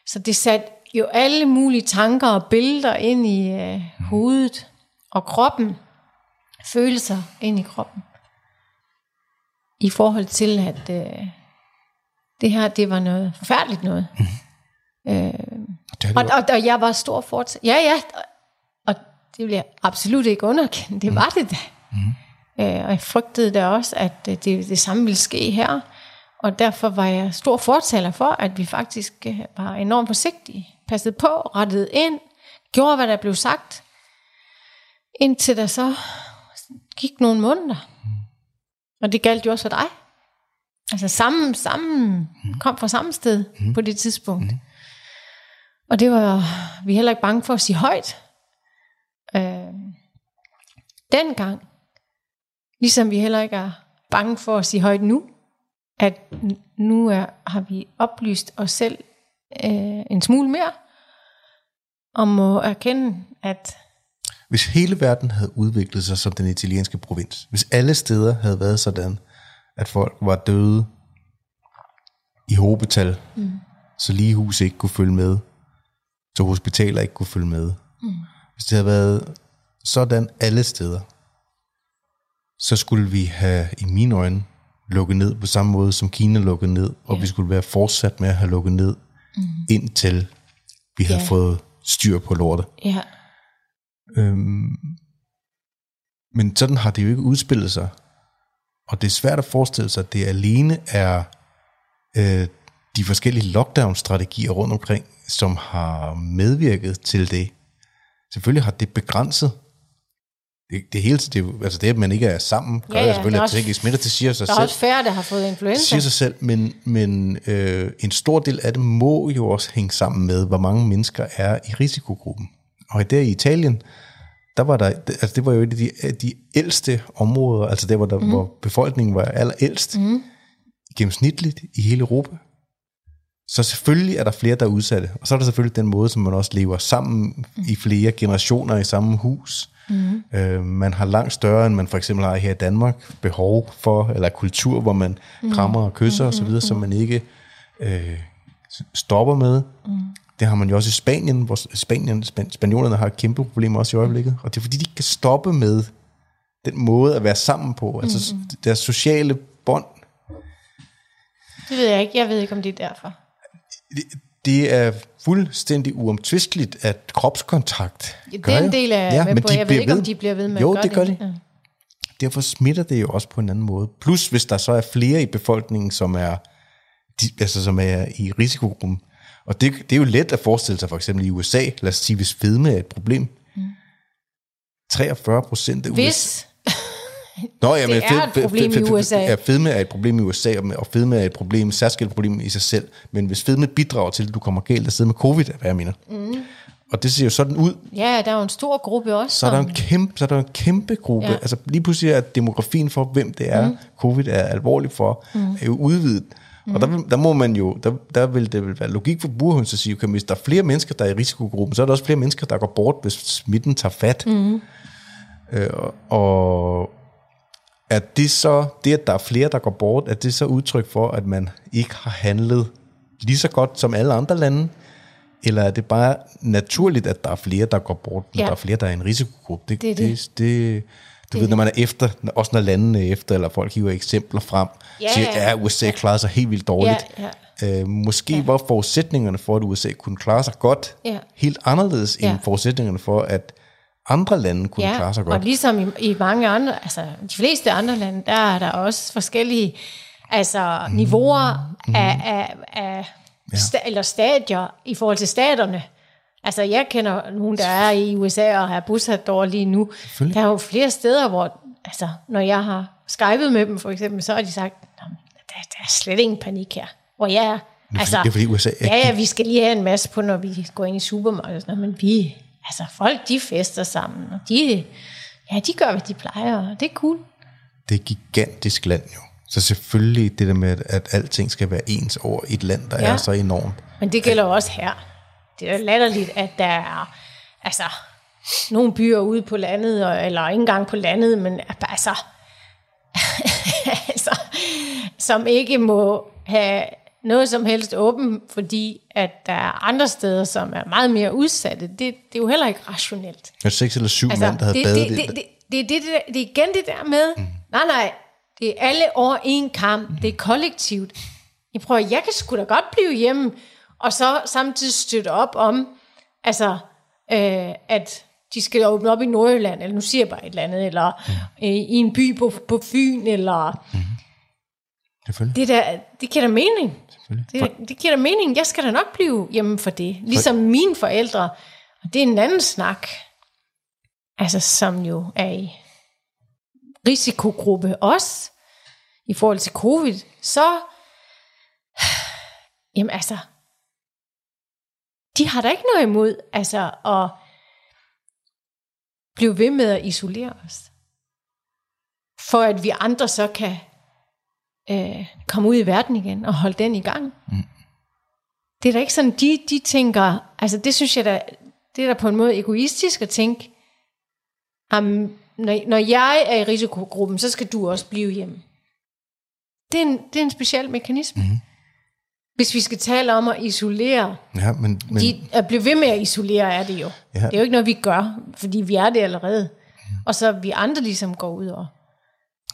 Så det satte jo alle mulige tanker og billeder ind i øh, hovedet og kroppen følelser ind i kroppen. I forhold til, at øh, det her, det var noget forfærdeligt noget. Mm. Øh, det og, og, og jeg var stor fortsat. Ja, ja, og, og det vil jeg absolut ikke underkende. Det mm. var det da. Mm. Øh, og jeg frygtede da også, at øh, det, det samme ville ske her. Og derfor var jeg stor fortaler for, at vi faktisk øh, var enormt forsigtige. Passede på, rettede ind, gjorde, hvad der blev sagt. Indtil der så gik nogle måneder. Og det galt jo også for dig. Altså sammen, sammen kom fra samme sted mm. på det tidspunkt. Mm. Og det var vi heller ikke bange for at sige højt. Øh, dengang, ligesom vi heller ikke er bange for at sige højt nu, at nu er, har vi oplyst os selv øh, en smule mere, og må erkende, at Hvis hele verden havde udviklet sig som den italienske provins, hvis alle steder havde været sådan, at folk var døde i hobetal, mm. så ligehus ikke kunne følge med, så hospitaler ikke kunne følge med. Mm. Hvis det havde været sådan alle steder, så skulle vi have, i mine øjne, lukket ned på samme måde, som Kina lukkede ned, og Ja. vi skulle være fortsat med at have lukket ned, mm. indtil vi havde Ja. fået styr på lortet. ja, Øhm, men sådan har det jo ikke udspillet sig. Og det er svært at forestille sig, at det alene er øh, de forskellige lockdown-strategier rundt omkring, som har medvirket til det. Selvfølgelig har det begrænset. Det, det hele det, altså det, at man ikke er sammen, gør Ja, ja, selvfølgelig, at det smitter, det siger sig der er selv også færre, der har fået influenza. siger sig selv, men, men øh, en stor del af det må jo også hænge sammen med, hvor mange mennesker er i risikogruppen. Og der i Italien, der var der, altså det var jo et af de, de ældste områder, altså der, hvor, der, mm. hvor befolkningen var allerældst, mm. gennemsnitligt i hele Europa. Så selvfølgelig er der flere, der er udsatte. Og så er der selvfølgelig den måde, som man også lever sammen i flere generationer i samme hus. Mm. Øh, man har langt større, end man for eksempel har her i Danmark, behov for, eller kultur, hvor man mm. krammer og kysser mm. osv., som man ikke øh, stopper med. Mm. Det har man jo også i Spanien, hvor Spanien, span, spanjolerne har et kæmpe problem også i øjeblikket. Og det er fordi, de kan stoppe med den måde at være sammen på. Altså mm. deres sociale bånd Det ved jeg ikke. Jeg ved ikke, om det er derfor. det, det er fuldstændig uomtvisteligt, at kropskontakt Ja, gør Den jo. del er jeg med men på. de Jeg ved ikke, om ved. de bliver ved med Jo, at gøre det gør de. Ja. Derfor smitter det jo også på en anden måde. Plus, hvis der så er flere i befolkningen, som er, de, altså, som er i risikogruppen. Og det, det er jo let at forestille sig, for eksempel i USA, lad os sige, hvis fedme er et problem. 43 procent af USA... Hvis, Nå, ja, Det men er et problem i USA. Ja, fedme er et problem i USA, og- fedme er et problem, et særskilt problem i sig selv. Men hvis fedme bidrager til, at du kommer galt afsted med covid, er hvad jeg mener. Mm. Og det ser jo sådan ud, ja, der er jo en stor gruppe også. så er der en kæmpe, så er der en kæmpe gruppe. Ja. Altså lige pludselig er demografien for, hvem det er, mm. covid er alvorligt for, mm. er jo udvidet. Mm. Og der, vil- der må man jo, der, der vil det vel være logik for burhøns at sige, okay, hvis der er flere mennesker, der er i risikogruppen, så er der også flere mennesker, der går bort, hvis smitten tager fat. Mm. Øh, og er det så, det at der er flere, der går bort, er det så udtryk for, at man ikke har handlet lige så godt som alle andre lande? Eller er det bare naturligt, at der er flere, der går bort, når ja. Ja. der er flere, der er i en risikogruppe? Det, Det det. det. det, det du ved, når man er efter, også når landene er efter, eller folk hiver eksempler frem, Ja, siger, ja. at USA klarer sig helt vildt dårligt. Ja, Øh, måske ja. var forudsætningerne for, at USA kunne klare sig godt, Ja. helt anderledes end Ja. forudsætningerne for, at andre lande kunne ja, klare sig og godt. ligesom i, i mange andre, altså de fleste andre lande, der er der også forskellige altså, Mm. niveauer af, af, af ja. sta, eller stadier i forhold til staterne. Altså jeg kender nogen, der er i USA og har bosat derovre lige nu. Der er jo flere steder, hvor altså, når jeg har skypet med dem for eksempel, så har de sagt, "Nå, men der, der er slet ingen panik her, hvor jeg er. Altså, det er fordi USA er ja, ja, vi skal lige have en masse på, når vi går ind i supermarkedet, og men vi, altså folk, de fester sammen, og de, ja, de gør, hvad de plejer, og det er cool. det er gigantisk land jo. Så selvfølgelig det der med, at, at alting skal være ens over et land, der ja. Er så enormt. Men det gælder jo også her. Det er latterligt, at der er, altså, nogle byer ude på landet, eller ikke engang på landet, men altså, altså, som ikke må have noget som helst åben, fordi at der er andre steder, som er meget mere udsatte. Det, det er jo heller ikke rationelt. Der er seks eller syv altså, mænd, der havde det, badet det, det, det, det, det, det, det, det er igen det der med, mm. nej nej, det er alle over en kamp, det er kollektivt. Jeg prøver, jeg kan sgu da godt blive hjemme, og så samtidig støtte op om, altså, øh, at de skal åbne op i Nordjylland, eller nu siger jeg bare et eller andet, eller mm. øh, i en by på, på Fyn, eller Selvfølgelig. Det, der, det giver da mening. Det, det giver da mening. Jeg skal da nok blive hjemme for det. Ligesom mine forældre. Og det er en anden snak. Altså, som jo er i risikogruppe også. I forhold til covid. Så, jamen altså, de har da ikke noget imod, altså, at blive ved med at isolere os. For at vi andre så kan øh, komme ud i verden igen og holde den i gang. Mm. det er da ikke sådan, de, de tænker, altså det synes jeg da, det er da på en måde egoistisk at tænke, um, når, når jeg er i risikogruppen, så skal du også blive hjemme. Det er en, det er en speciel mekanisme. Mm. Hvis vi skal tale om at isolere, Ja, men, men de, at blive ved med at isolere er det jo. Ja. Det er jo ikke noget, vi gør, fordi vi er det allerede. Og så vi andre ligesom går ud og...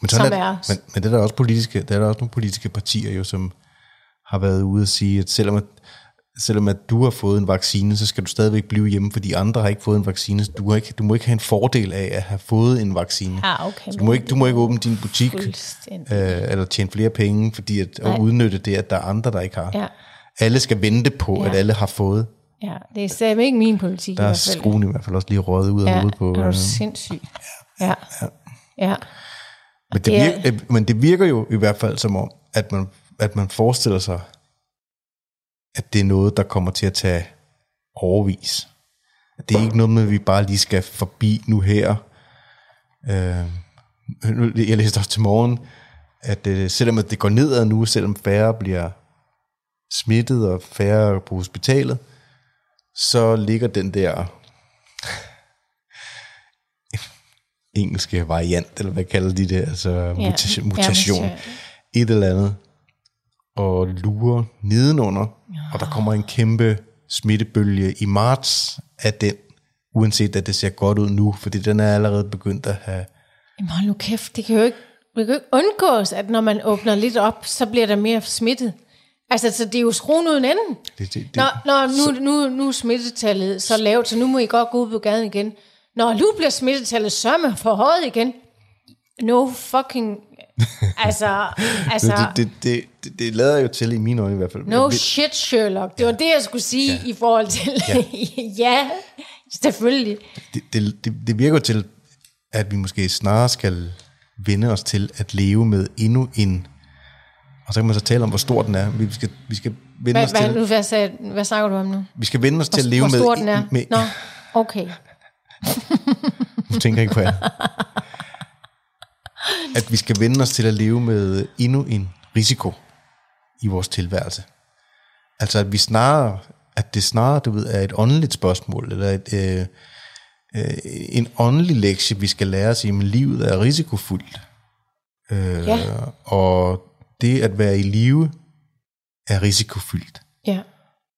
Men, sådan som er, er- men, men det er der også politiske, der er der også nogle politiske partier jo, som har været ude at sige, at selvom at, selvom at du har fået en vaccine, så skal du stadigvæk blive hjemme, fordi andre har ikke fået en vaccine. Så Du, har ikke, du må ikke have en fordel af at have fået en vaccine. Ja, okay. Så du må ikke, du må ikke åbne din butik, øh, eller tjene flere penge, fordi at, Nej. udnytte det, at der er andre, der ikke har. Ja. Alle skal vente på, Ja. at alle har fået. Ja, det er stadig ikke min politik Der er skruen i hvert fald også lige røget ud af Ja, hovedet på. er øh, du sindssyg. Ja. Ja. Men det, Det er- virker, men det virker jo i hvert fald som om, at man, at man forestiller sig, at det er noget, der kommer til at tage overvis. At det er ikke noget med, at vi bare lige skal forbi nu her. Øh, jeg læste også til morgen, at øh, selvom det går nedad nu, selvom færre bliver smittet og færre på hospitalet, så ligger den der engelske variant, eller hvad kalder de det, altså Ja, mutation, ja, mutation mutation. et eller andet, og lurer nedenunder, og der kommer en kæmpe smittebølge i marts af den, uanset at det ser godt ud nu, fordi den er allerede begyndt at have... Jamen hold nu kæft, det kan jo ikke, det kan jo ikke undgås, at når man åbner lidt op, så bliver der mere smittet. Altså, så det er jo skruen uden enden. Det, det, det, Nå, nå nu, nu, nu er smittetallet så lavt, så nu må I godt gå ud på gaden igen. Når nu bliver smittetallet sørme for højt igen. No fucking... Altså, altså... det, det, det, det, det lader jo til i mine øjne i hvert fald. No Jeg shit, Sherlock. Det var det, jeg skulle sige ja. i forhold til... Ja, ja selvfølgelig. det, det, det, det virker til, at vi måske snarere skal vende os til at leve med endnu en... Og så kan man så tale om, hvor stor den er. Vi skal, vi skal vende Hvad, os hvad, til... nu, hvad, sagde, hvad snakker du om nu? Vi skal vende os til at leve Hvor med... stor den er? med Nå, okay. Du tænker ikke på jer. At vi skal vende os til at leve med endnu en risiko i vores tilværelse. Altså at vi snarere, at det snarere, du ved, er et åndeligt spørgsmål, eller et, øh, øh, en åndelig lektie, vi skal lære os i, at livet er risikofuldt. Øh, Ja. Og det at være i live er risikofyldt. Ja.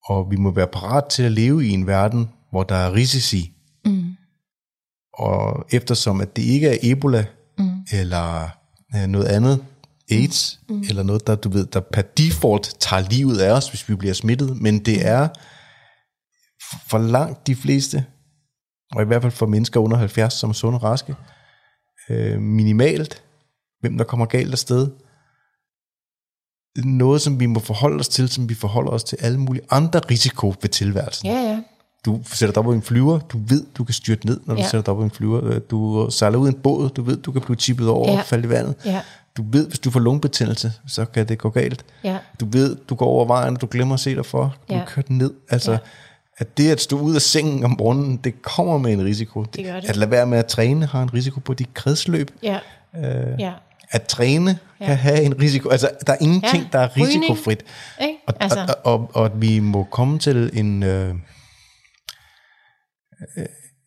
Og vi må være parat til at leve i en verden, hvor der er risici. Mm. Og eftersom at det ikke er Ebola, mm. eller øh, noget andet, AIDS, mm. eller noget, der, du ved, der per default tager livet af os, hvis vi bliver smittet, men det er f- for langt de fleste, og i hvert fald for mennesker under 70, som er sunde og raske, øh, minimalt, hvem der kommer galt afsted. Det er noget, som vi må forholde os til, som vi forholder os til alle mulige andre risiko ved tilværelsen. Ja, ja. Du sætter dig op på en flyver, du ved, du kan styrte ned, når du Ja. sætter dig op på en flyver. Øh, Du sejler ud i en båd, du ved, du kan blive tippet over Ja. og falde i vandet. Ja. Du ved, hvis du får lungebetændelse, så kan det gå galt. Ja. Du ved, du går over vejen, og du glemmer at se dig for. Du Ja. kørt ned. Altså, Ja. at det at stå ud af sengen om morgenen, det kommer med en risiko. Det gør det. At lade være med at træne har en risiko på dit kredsløb. Ja. Øh. ja. At træne ja. kan have en risiko. Altså, der er ingenting, Ja. der er Rygning. risikofrit. Ikke? Og, Altså. og, og, og at vi må komme til en, øh,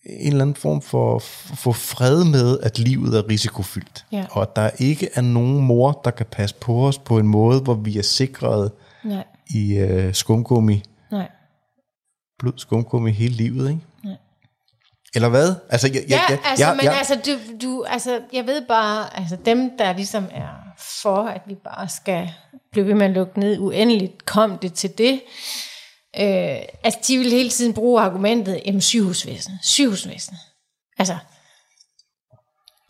en eller anden form for, for fred med, at livet er risikofyldt. Ja. Og at der ikke er nogen mor, der kan passe på os på en måde, hvor vi er sikret Nej. i øh, skumgummi, Nej. blød skumgummi hele livet, ikke? Nej. Eller hvad? Altså, jeg, Ja, jeg, altså, jeg, men jeg, altså, du, du, altså, jeg ved bare, altså dem, der ligesom er for, at vi bare skal blive ved med at lukke ned uendeligt, kom det til det. Øh, altså, de vil hele tiden bruge argumentet, jamen, sygehusvæsenet, sygehusvæsenet. Altså,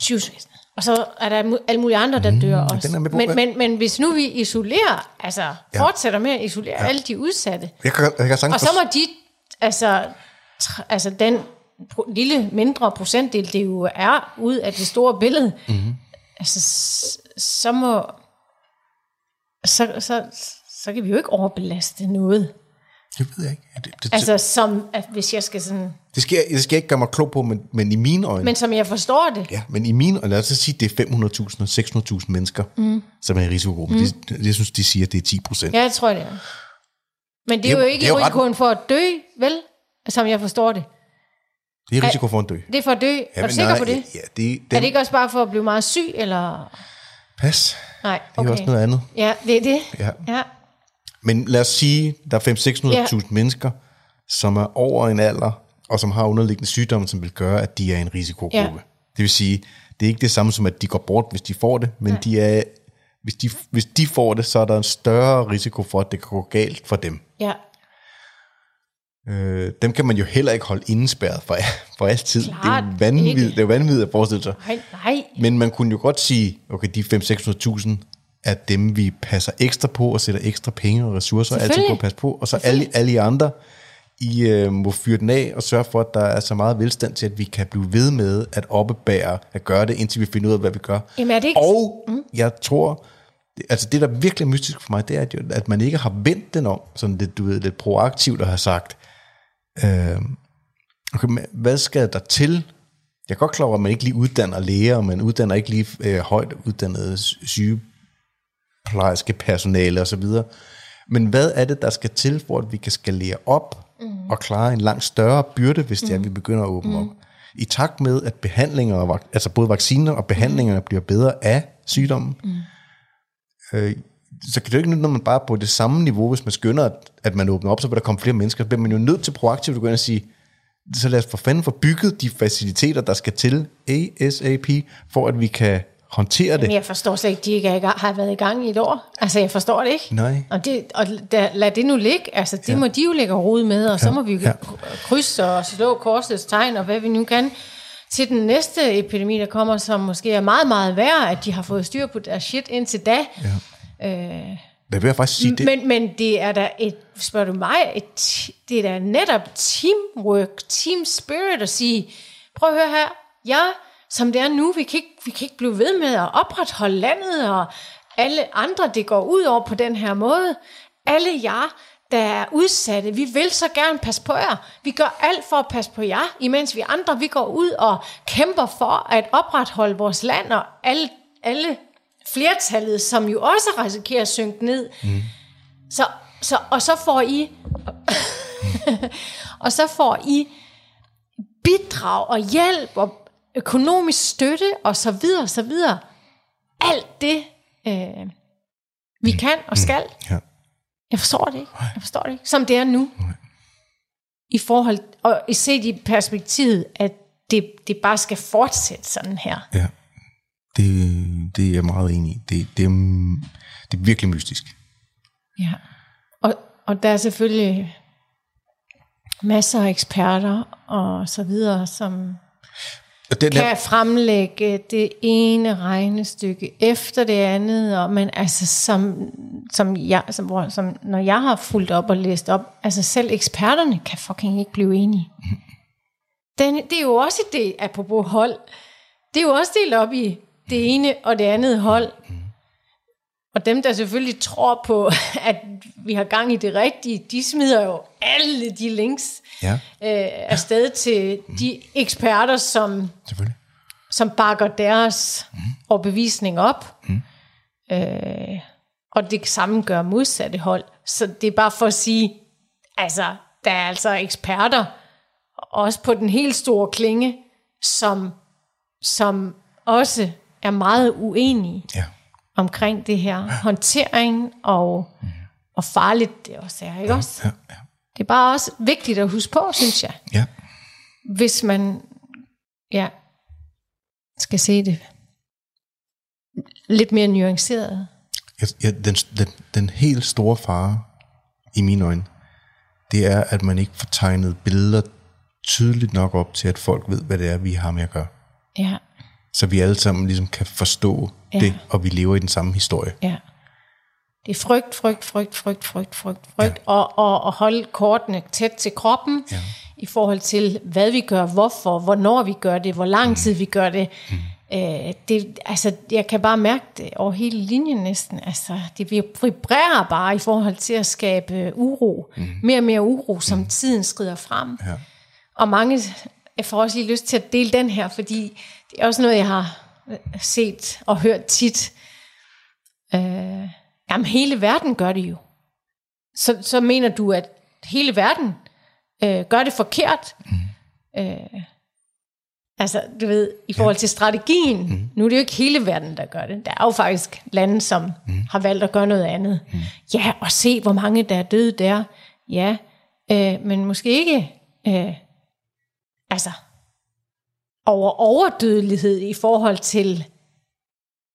sygehusvæsenet. Og så er der alle mulige andre, der dør også. Mm, den er med på. Men, men, men hvis nu vi isolerer, altså fortsætter med at isolere ja. alle de udsatte, jeg, kan, jeg kan og så må de, altså, altså den pro- lille mindre procentdel, det jo er ud af det store billede, mm-hmm. altså, så må, så, så, så kan vi jo ikke overbelaste noget. Det ved jeg ikke. Det, det, Altså, som, at hvis jeg skal sådan, det, skal, det skal jeg ikke gøre mig klog på, men, men i mine øjne... men som jeg forstår det, Ja, men i min, og lad os så sige, det er 500.000 og 600.000 mennesker, mm. som er i risikogruppen. Mm. De, jeg synes, de siger, at det er 10 procent. ja, jeg tror det er. Men det Det er er jo ikke det er jo ret- risikoen for at dø, vel? Som jeg forstår det. Det er risiko for at dø. Det er for at dø. er du sikker på det? Ja, det, Er den, det ikke også bare for at blive meget syg, eller... Pas. Nej, Det er okay. også noget andet. Ja, det er det. Ja. ja. Men lad os sige, der er 500-600.000 mennesker, som er over en alder, og som har underliggende sygdomme, som vil gøre, at de er en risikogruppe. Ja. Det vil sige, det er ikke det samme som, at de går bort, hvis de får det, men de er, hvis, de, hvis de får det, så er der en større risiko for, at det kan gå galt for dem. Ja, Øh, dem kan man jo heller ikke holde indespærret for, for altid. Klart det er jo vanvittigt, det er jo vanvittigt at forestille sig. nej, nej. Men man kunne jo godt sige, okay, de 500-600.000 er dem, vi passer ekstra på og sætter ekstra penge og ressourcer altid på at passe på. Og så alle, alle I andre, I øh, må fyre den af og sørge for, at der er så meget velstand til, at vi kan blive ved med at oppebære, at gøre det, indtil vi finder ud af, hvad vi gør. Jamen, er det ikke- Og mm. jeg tror, altså det, der er virkelig mystisk for mig, det er, at, man ikke har vendt den om, sådan lidt, du ved, lidt proaktivt og har sagt, øh, okay, hvad skal der til? Jeg er godt klar over, at man ikke lige uddanner læger, og man uddanner ikke lige øh, højt uddannede sygeplejerske personale osv. Men hvad er det, der skal til, for at vi kan skalere op mm. og klare en langt større byrde, hvis det er, at vi begynder at åbne mm. op? I takt med, at behandlinger, og altså både vacciner og behandlinger bliver bedre af sygdommen, mm. øh, så kan det jo ikke nytte, når man bare er på det samme niveau, hvis man skynder, at, at man åbner op, så vil der komme flere mennesker. Så bliver man jo nødt til proaktivt at gå ind og sige, så lad os for fanden få bygget de faciliteter, der skal til ASAP, for at vi kan håndtere det. Men jeg forstår slet ikke, de ikke er har været i gang i et år. Altså, jeg forstår det ikke. Nej. Og, det, og da, lad det nu ligge. Altså, det ja. må de jo lægge rod med, og så må vi ja. ja. krydse og slå korsets tegn, og hvad vi nu kan, til den næste epidemi, der kommer, som måske er meget, meget værre, at de har fået styr på deres shit indtil da. Ja. Øh, Det vil jeg faktisk sige, det, men, men det er da et, spørger du mig, et, det er da netop teamwork, team spirit at sige, prøv at høre her, ja, som det er nu, vi kan, ikke, vi kan ikke blive ved med at opretholde landet, og alle andre, det går ud over på den her måde. Alle jer, der er udsatte, vi vil så gerne passe på jer. Vi gør alt for at passe på jer, imens vi andre, vi går ud og kæmper for at opretholde vores land, og alle, alle flertallet, som jo også risikerer at synke ned. Mm. Så, så, og så får I og så får I bidrag og hjælp og økonomisk støtte og så videre og så videre. Alt det øh, vi kan og skal. ja. Jeg forstår det ikke. Jeg forstår det ikke. Som det er nu. I forhold, og i set i perspektivet, at det, det bare skal fortsætte sådan her. ja. Det, det er jeg meget enig i. Det, det, er, det er virkelig mystisk. Ja. Og, og der er selvfølgelig masser af eksperter og så videre, som den det, kan fremlægge det ene regnestykke efter det andet, og men altså som, som, jeg, som, hvor, som når jeg har fulgt op og læst op, altså selv eksperterne kan fucking ikke blive enige. Den, det er jo også det, apropos hold, det er jo også delt op i det ene og det andet hold. Og dem, der selvfølgelig tror på, at vi har gang i det rigtige, de smider jo alle de links ja, øh, afsted til de eksperter, som selvfølgelig. som bakker deres mm. overbevisning op. Mm. Øh, og det samme gør modsatte hold. Så det er bare for at sige, altså, der er altså eksperter, også på den helt store klinge, som, som også er meget uenige Ja. Omkring det her håndtering og, mm. og farligt det også er, ikke også? Ja, ja, Det er bare også vigtigt at huske på, synes jeg ja. hvis man ja, skal se det lidt mere nuanceret. Jeg, den, den, den helt store fare i mine øjne, det er, at man ikke får tegnet billeder tydeligt nok op til, at folk ved, hvad det er, vi har med at gøre. Ja, Så vi alle sammen ligesom kan forstå Ja. det, og vi lever i den samme historie. ja. Det er frygt, frygt, frygt, frygt, frygt, frygt, frygt, ja. og, og, og holde kortene tæt til kroppen Ja. i forhold til, hvad vi gør, hvorfor, hvornår vi gør det, hvor lang tid vi gør det. Mm. Øh, det altså, jeg kan bare mærke det over hele linjen næsten. Altså, det vibrerer bare i forhold til at skabe uro. Mm. Mere og mere uro, som mm. tiden skrider frem. Ja. Og mange, jeg får også lige lyst til at dele den her, fordi det er også noget, jeg har set og hørt tit. Øh, jamen, hele verden gør det jo. så, så mener du, at hele verden øh, gør det forkert. Mm. Øh, altså, du ved, i forhold ja. til strategien, mm. nu er det jo ikke hele verden, der gør det. Der er jo faktisk lande, som mm. har valgt at gøre noget andet. Mm. Ja, og se, hvor mange der er døde der. Ja, øh, men måske ikke, øh, altså, over overdødelighed i forhold til,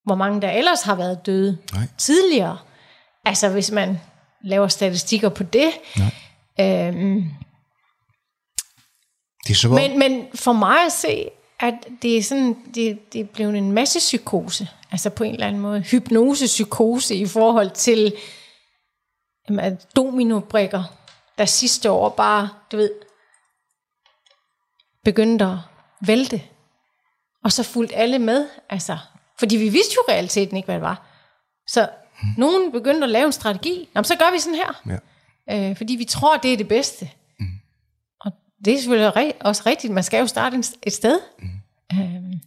hvor mange der ellers har været døde Nej. tidligere. Altså, hvis man laver statistikker på det. Nej. Øhm, Det er så men, men for mig at se, at det er sådan, det, det er blevet en masse psykose. Altså på en eller anden måde. Hypnosepsykose i forhold til jamen, at dominobrikker, der sidste år bare, du ved, begyndte at vælte. Og så fulgte alle med. Altså, fordi vi vidste jo realiteten ikke, hvad det var. Så nogen begyndte at lave en strategi. Jamen, så gør vi sådan her. Ja. Øh, fordi vi tror, det er det bedste. Mm. Og det er selvfølgelig også rigtigt. Man skal jo starte et sted. Mm. Øhm,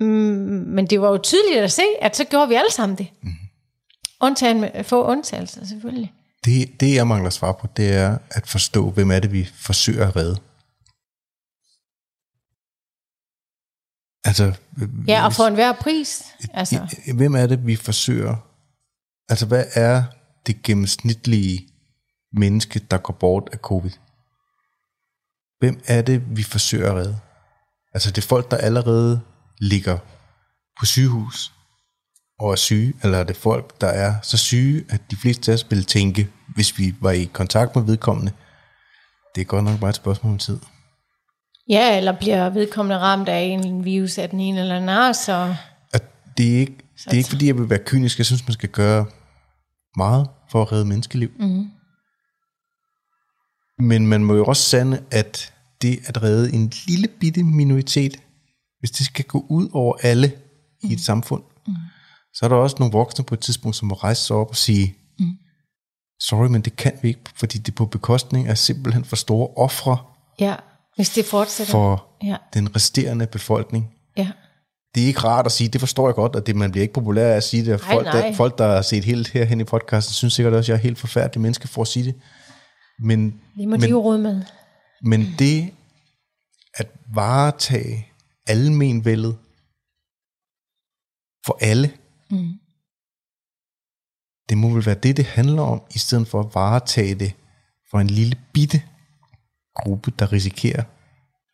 mm, men det var jo tydeligt at se, at så gjorde vi alle sammen det. Mm. Undtagen få undtagelser, selvfølgelig. Det, det, jeg mangler svar på, det er at forstå, hvem er det, vi forsøger at redde. Altså, Ja, og for enhver pris. Altså, hvem er det, vi forsøger? Altså, hvad er det gennemsnitlige menneske, der går bort af covid? Hvem er det, vi forsøger at redde? Altså, det er folk, der allerede ligger på sygehus og er syge, eller er det folk, der er så syge, at de fleste af os ville tænke, hvis vi var i kontakt med vedkommende, det er godt nok bare et spørgsmål om tid. Ja, eller bliver vedkommende ramt af en virus af den ene eller anden art, så at det er ikke, det er ikke fordi, jeg vil være kynisk. Jeg synes, man skal gøre meget for at redde menneskeliv. Mm. Men man må jo også sande, at det at redde en lille bitte minoritet, hvis det skal gå ud over alle mm. i et samfund, mm. så er der også nogle voksne på et tidspunkt, som må rejse sig op og sige, mm. sorry, men det kan vi ikke, fordi det er på bekostning af simpelthen for store ofre ja, hvis det fortsætter. for Ja. den resterende befolkning. Ja. det er ikke rart at sige, det forstår jeg godt, og det, man bliver ikke populær af at sige det. Nej, Folk, nej. der, folk, der har set helt herhen i podcasten, synes sikkert også, at jeg er helt forfærdelig menneske for at sige det. Men, Det må de men, jo råde med. men det at varetage almenvældet for alle, mm. det må vel være det, det handler om, i stedet for at varetage det for en lille bitte gruppe, der risikerer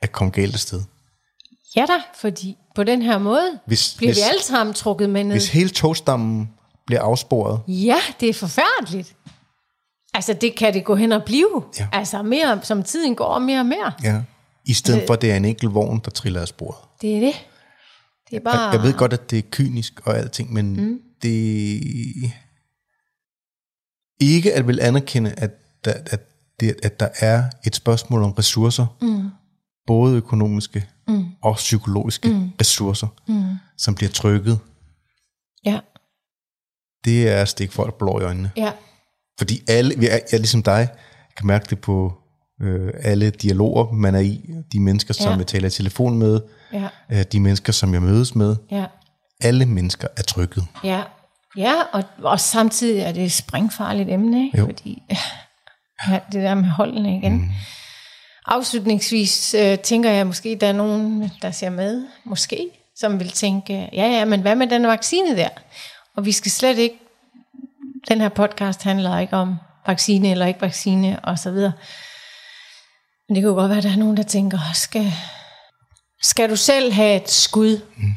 at komme galt af sted. Ja da, fordi på den her måde Hvis, bliver hvis, vi alle sammen trukket med ned. hvis hele togstammen bliver afsporet, Ja, det er forfærdeligt. Altså, det kan det gå hen og blive. Ja. Altså, mere, som tiden går, mere og mere. Ja. I stedet for, at det er en enkelt vogn, der triller af sporet. Det er det. Det er bare... Jeg, jeg ved godt, at det er kynisk og alting, men mm. det... Ikke at vil anerkende, at der, at, det, at der er et spørgsmål om ressourcer, mm. både økonomiske mm. og psykologiske mm. ressourcer, mm. som bliver trykket. Ja, Det er at stikke folk blå i øjnene. ja, Fordi alle, vi er, jeg er ligesom dig, jeg kan mærke det på øh, alle dialoger, man er i, de mennesker, som Ja. jeg taler i telefon med, ja, øh, de mennesker, som jeg mødes med, ja, alle mennesker er trykket. ja. Ja, og, og samtidig er det et springfarligt emne, ikke? Jo. Fordi ja, det der med holdene igen. Mm. Afslutningsvis øh, tænker jeg måske, der er nogen, der ser med, måske, som vil tænke, ja, ja, men hvad med den vaccine der? Og vi skal slet ikke, den her podcast handler ikke om vaccine eller ikke vaccine og så videre. Men det kan jo godt være, at der er nogen, der tænker, skal, skal du selv have et skud? Mm.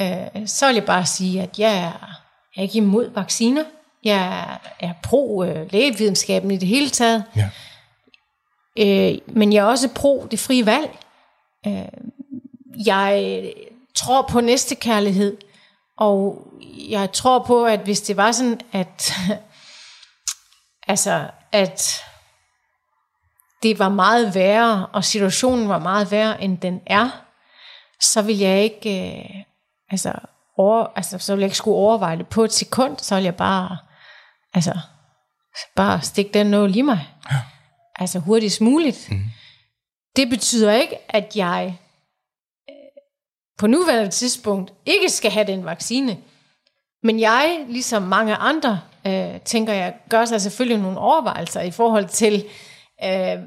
Øh, så vil jeg bare sige, at jeg er, jeg er ikke imod vacciner. Jeg er pro øh, lægevidenskaben i det hele taget. Ja. Øh, men jeg er også pro det frie valg. Øh, jeg tror på næstekærlighed, og jeg tror på, at hvis det var sådan, at altså, at det var meget værre, og situationen var meget værre, end den er, så vil jeg ikke, øh, altså, over, altså, så vil jeg ikke skulle overveje det på et sekund, så vil jeg bare, altså, bare stikke den nål i mig. Ja. Altså hurtigst muligt. Mm. Det betyder ikke, at jeg øh, på nuværende tidspunkt ikke skal have den vaccine. Men jeg, ligesom mange andre øh, tænker jeg, gør sig selvfølgelig nogle overvejelser i forhold til, øh,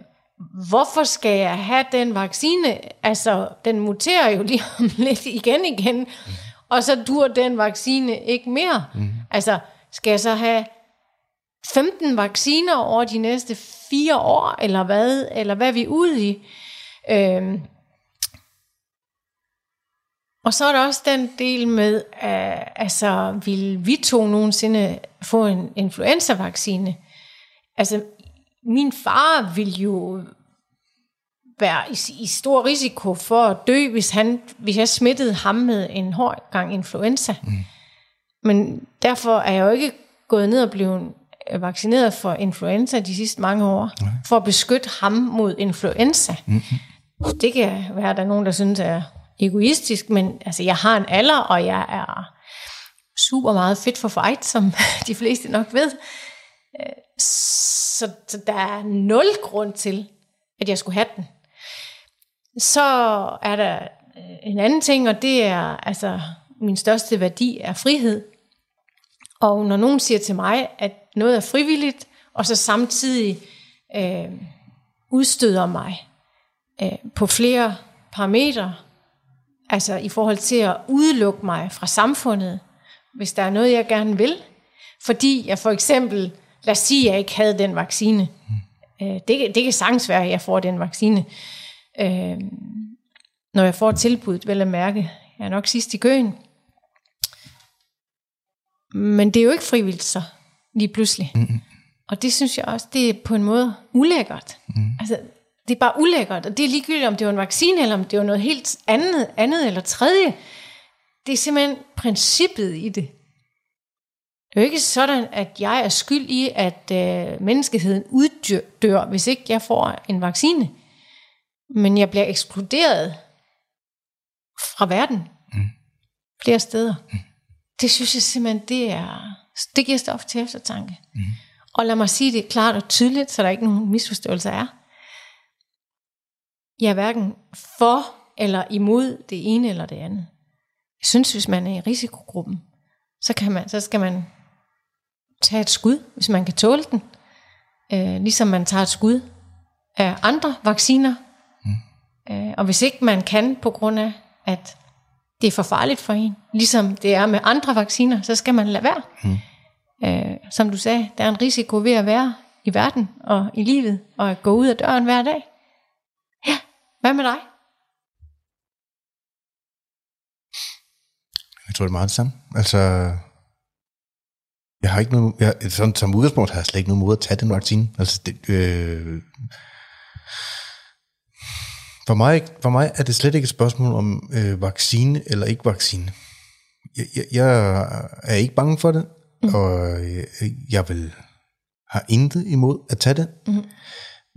hvorfor skal jeg have den vaccine? Altså, den muterer jo lige om lidt igen igen, mm. og så dur den vaccine ikke mere. Mm. Altså, skal jeg så have 15 vacciner over de næste fire år, eller hvad? Eller hvad er vi ude i? Øh, og så er der også den del med, uh, altså, vil vi to nogensinde få en influenza-vaccine? Altså, min far vil jo være i, i stor risiko for at dø, hvis, han, hvis jeg smittede ham med en hård gang influenza. Mm. Men derfor er jeg jo ikke gået ned og blevet vaccineret for influenza de sidste mange år, mm. for at beskytte ham mod influenza. Mm. Det kan være, at der er nogen, der synes er egoistisk, men altså, jeg har en alder, og jeg er super meget fit for fight, som de fleste nok ved. Øh, så, så der er nul grund til, at jeg skulle have den. Så er der øh, en anden ting, og det er, altså, min største værdi er frihed. Og når nogen siger til mig, at noget er frivilligt, og så samtidig øh, udstøder mig øh, på flere parametre, Altså i forhold til at udelukke mig fra samfundet, hvis der er noget, jeg gerne vil. Fordi jeg for eksempel, lad os sige, at jeg ikke havde den vaccine. Øh, Det, det kan sagtens være, at jeg får den vaccine. Øh, når jeg får tilbuddet, vel at mærke. Jeg er nok sidst i køen. Men det er jo ikke frivilligt så, lige pludselig. Mm. Og det synes jeg også, det er på en måde ulækkert. Mm. Altså, det er bare ulækkert, og det er ligegyldigt, om det var en vaccine, eller om det var noget helt andet, andet eller tredje. Det er simpelthen princippet i det. Det er jo ikke sådan, at jeg er skyld i, at øh, menneskeheden uddør, hvis ikke jeg får en vaccine. Men jeg bliver ekskluderet fra verden. Mm. Flere steder. Mm. Det synes jeg simpelthen, det er, det giver stof til eftertanke. Mm. Og lad mig sige det klart og tydeligt, så der ikke nogen misforståelser er. Jeg er hverken for eller imod det ene eller det andet. Jeg synes, hvis man er i risikogruppen, så, kan man, så skal man tage et skud, hvis man kan tåle den. Øh, ligesom man tager et skud af andre vacciner. Mm. Øh, og hvis ikke man kan på grund af, at det er for farligt for en, ligesom det er med andre vacciner, så skal man lade være. Mm. Øh, som du sagde, der er en risiko ved at være i verden og i livet, og at gå ud af døren hver dag. Hvad med dig? Jeg tror, det er meget det samme. Altså, jeg har ikke noget, jeg, sådan, som udgangspunkt har jeg slet ikke noget mod at tage den vaccine. Altså, det, øh, for, mig, for mig er det slet ikke et spørgsmål om øh, vaccine eller ikke vaccine. Jeg, jeg, jeg er ikke bange for det, mm. og jeg, jeg vil have intet imod at tage den. Mm.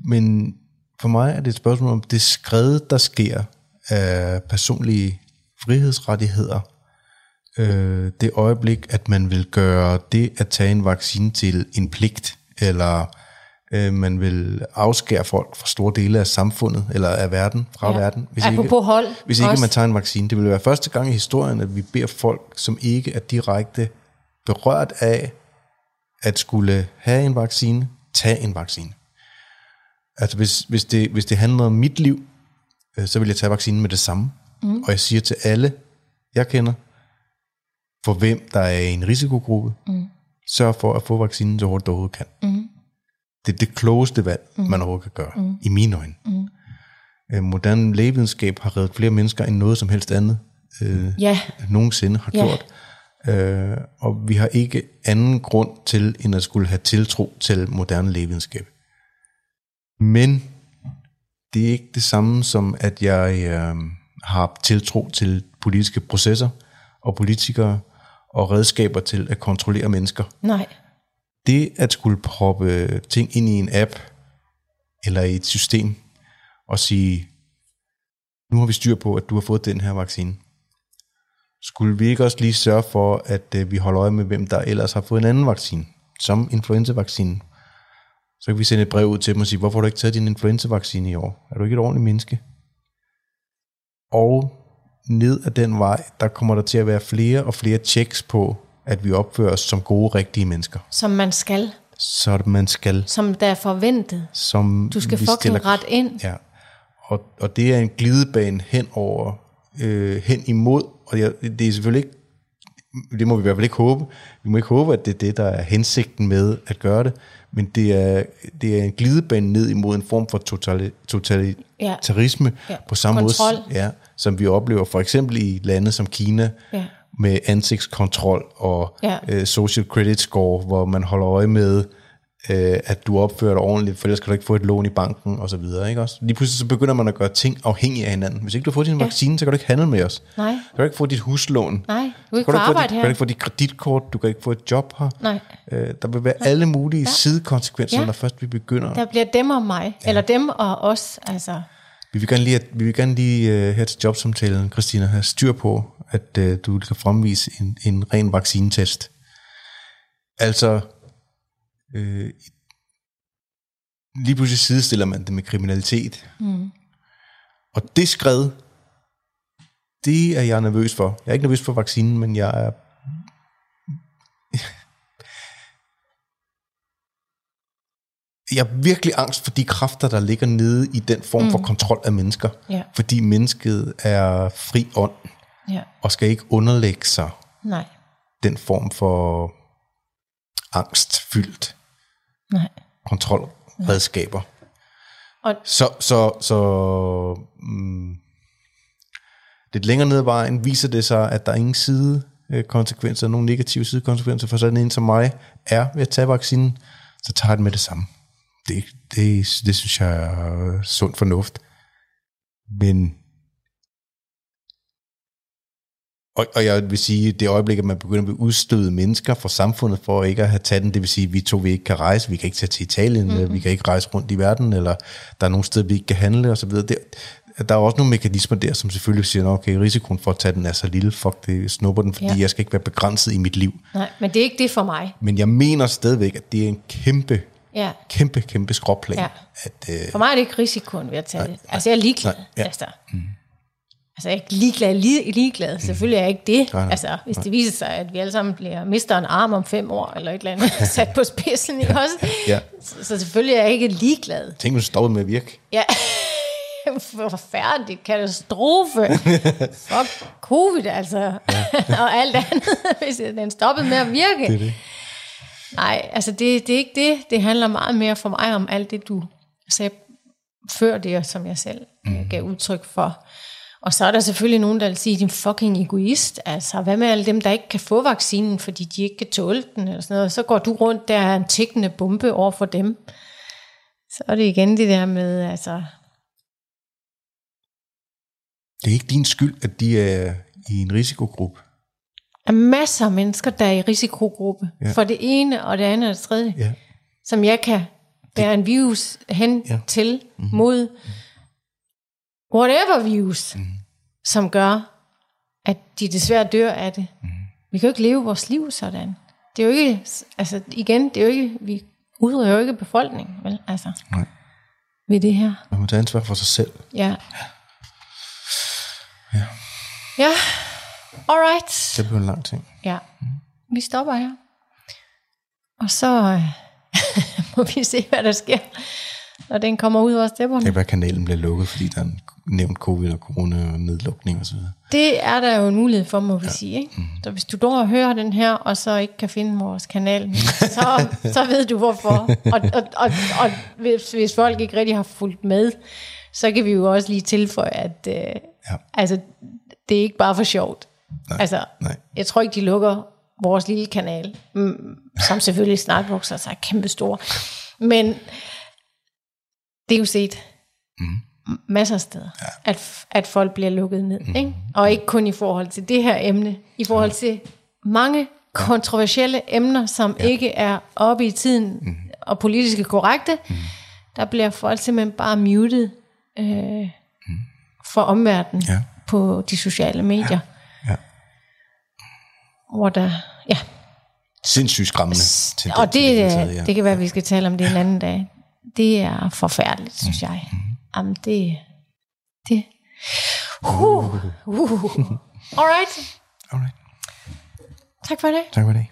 Men for mig er det et spørgsmål om det skred, der sker af personlige frihedsrettigheder. Øh, det øjeblik, at man vil gøre det at tage en vaccine til en pligt, eller øh, man vil afskære folk fra store dele af samfundet, eller af verden, fra ja. verden. Hvis ikke, hold hvis ikke man tager en vaccine. Det vil være første gang i historien, at vi beder folk, som ikke er direkte berørt af at skulle have en vaccine, tage en vaccine. Altså hvis, hvis, det, hvis det handler om mit liv, øh, så vil jeg tage vaccinen med det samme. Mm. Og jeg siger til alle, jeg kender, for hvem der er i en risikogruppe, mm. sørg for at få vaccinen så hurtigt du overhovedet kan. Mm. Det er det klogeste valg, mm. man overhovedet kan gøre, mm. i mine øjne. Mm. Øh, moderne lægevidenskab har reddet flere mennesker end noget som helst andet øh, yeah. nogensinde har yeah. gjort. Øh, og vi har ikke anden grund til, end at skulle have tiltro til moderne lægevidenskab. Men det er ikke det samme som, at jeg øh, har tiltro til politiske processer og politikere og redskaber til at kontrollere mennesker. Nej. Det at skulle proppe ting ind i en app eller i et system og sige, nu har vi styr på, at du har fået den her vaccine. Skulle vi ikke også lige sørge for, at øh, vi holder øje med, hvem der ellers har fået en anden vaccine, som influenzavaccinen? så kan vi sende et brev ud til dem og sige, hvorfor har du ikke taget din influenza-vaccine i år? Er du ikke et ordentligt menneske? Og ned ad den vej, der kommer der til at være flere og flere checks på, at vi opfører os som gode, rigtige mennesker. Som man skal. Så man skal. Som der er forventet. Som Du skal fucking ret ind. Ja, og, og det er en glidebane hen over, øh, hen imod, og jeg, det er selvfølgelig ikke, det må vi i hvert fald ikke håbe, vi må ikke håbe, at det er det, der er hensigten med at gøre det, men det er, det er en glidebane ned imod en form for totali, totalitarisme, Ja. på samme Kontrol. måde, ja, som vi oplever for eksempel i lande som Kina, Ja. Med ansigtskontrol og Ja. øh, social credit score, hvor man holder øje med, øh, at du opfører dig ordentligt, for ellers kan du ikke få et lån i banken og så videre. Ikke også? Lige pludselig så begynder man at gøre ting afhængige af hinanden. Hvis ikke du får din Ja. vaccine, så kan du ikke handle med os. Nej. Du kan ikke få dit huslån. Nej, du kan Så ikke kan få dit, her. Du kan ikke få dit kreditkort, du kan ikke få et job her. Nej. Øh, der vil være alle mulige sidekonsekvenser, Ja. når først vi begynder. Der bliver dem og mig. Ja. Eller dem og os. Altså, Vi vil gerne lige, vi vil gerne lige uh, her til jobsamtalen, Christina, have styr på, at uh, du kan fremvise en, en ren vaccinetest. Altså, øh, lige pludselig sidestiller man det med kriminalitet. Mm. Og det skred, det er jeg nervøs for. Jeg er ikke nervøs for vaccinen, men jeg er... Jeg er virkelig angst for de kræfter, der ligger nede i den form mm. for kontrol af mennesker. Ja. Fordi mennesket er fri ånd, ja. og skal ikke underlægge sig Nej. den form for angstfyldt Nej. kontrolredskaber. Og Så, så, så mm, lidt længere ned ad vejen viser det sig, at der er ingen side øh, konsekvenser, nogen negative sidekonsekvenser for sådan en som mig er ved at tage vaccinen, så tager jeg den med det samme. Det, det, det synes jeg er sund fornuft. Men og, og jeg vil sige, det øjeblik, at man begynder at udstøde mennesker fra samfundet for ikke at have taget den, det vil sige, at vi to vi ikke kan rejse, vi kan ikke tage til Italien, mm-hmm. vi kan ikke rejse rundt i verden, eller der er nogle steder, vi ikke kan handle osv. Det, der er også nogle mekanismer der, som selvfølgelig siger, "Nå, okay, risikoen for at tage den er så lille, fuck det, snupper den, fordi ja. jeg skal ikke være begrænset i mit liv. Nej, men det er ikke det for mig. Men jeg mener stadigvæk, at det er en kæmpe, Ja. kæmpe, kæmpe skråplan. Ja. At, øh, For mig er det ikke risikoen ved at tage det. Altså, jeg er ligeglad. Nej, ja. Altså. altså, jeg er ikke ligeglad. Li- ligeglad. Selvfølgelig er jeg ikke det. Nej, nej, Altså, hvis det viser sig, at vi alle sammen bliver, mister en arm om fem år, eller et eller andet, sat på spidsen, ikke også? Ja. Så, så selvfølgelig er jeg ikke ligeglad. Tænk, hvis du stoppede med at virke. Ja. Forfærdeligt. Katastrofe. Fuck covid, altså. og alt andet, hvis den stoppede med at virke. Det er det. Nej, altså det, det er ikke det. Det handler meget mere for mig om alt det, du sagde før det, som jeg selv mm. gav udtryk for. Og så er der selvfølgelig nogen, der vil sige, din fucking egoist. Altså, hvad med alle dem, der ikke kan få vaccinen, fordi de ikke kan tåle den, eller sådan noget. Så går du rundt der er en tikkende bombe over for dem. Så er det igen det der med, altså, Det er ikke din skyld, at de er i en risikogruppe. Er masser af mennesker, der er i risikogruppe. Ja. For det ene, og det andet og det tredje. Ja. som jeg kan bære en virus hen ja. til, mm-hmm. mod whatever virus, mm-hmm. som gør, at de desværre dør af det. Mm-hmm. Vi kan jo ikke leve vores liv sådan. Det er jo ikke, altså igen, det er jo ikke, vi udrydder jo ikke befolkningen, vel? Altså, Nej. ved det her. Man må tage ansvar for sig selv. Ja. Ja. Ja. Alright. Det bliver en lang ting. Ja, vi stopper her. Og så øh, må vi se, hvad der sker, når den kommer ud over stepperne. Det kan være, kanalen bliver lukket, fordi der er nævnt covid og corona og nedlukning osv. Det er der jo en mulighed for, må vi ja. sige. Ikke? Så hvis du dog hører den her, og så ikke kan finde vores kanal, så, så ved du hvorfor. Og, og, og, og hvis, hvis folk ikke rigtig har fulgt med, så kan vi jo også lige tilføje, at øh, Ja. altså, det er ikke bare for sjovt. Nej, altså, nej. Jeg tror ikke, de lukker vores lille kanal, mm, som selvfølgelig snart vokser sig kæmpestor. Men det er jo set mm. masser af steder, ja. at, at folk bliver lukket ned. Mm. Ikke? Og ikke kun i forhold til det her emne, i forhold til mange kontroversielle emner, som ja. ikke er oppe i tiden mm. og politiske korrekte, mm. der bliver folk simpelthen bare muted øh, mm. for omverdenen Ja. på de sociale medier. Ja. Hvor der, ja, Sindssygt skræmmende. tendens og det, det, taget, ja. det kan være, at vi skal tale om det en anden dag. Det er forfærdeligt, synes jeg. Jamen, det... det. Uh, uh. Alright. Alright. Tak for det. Tak for det.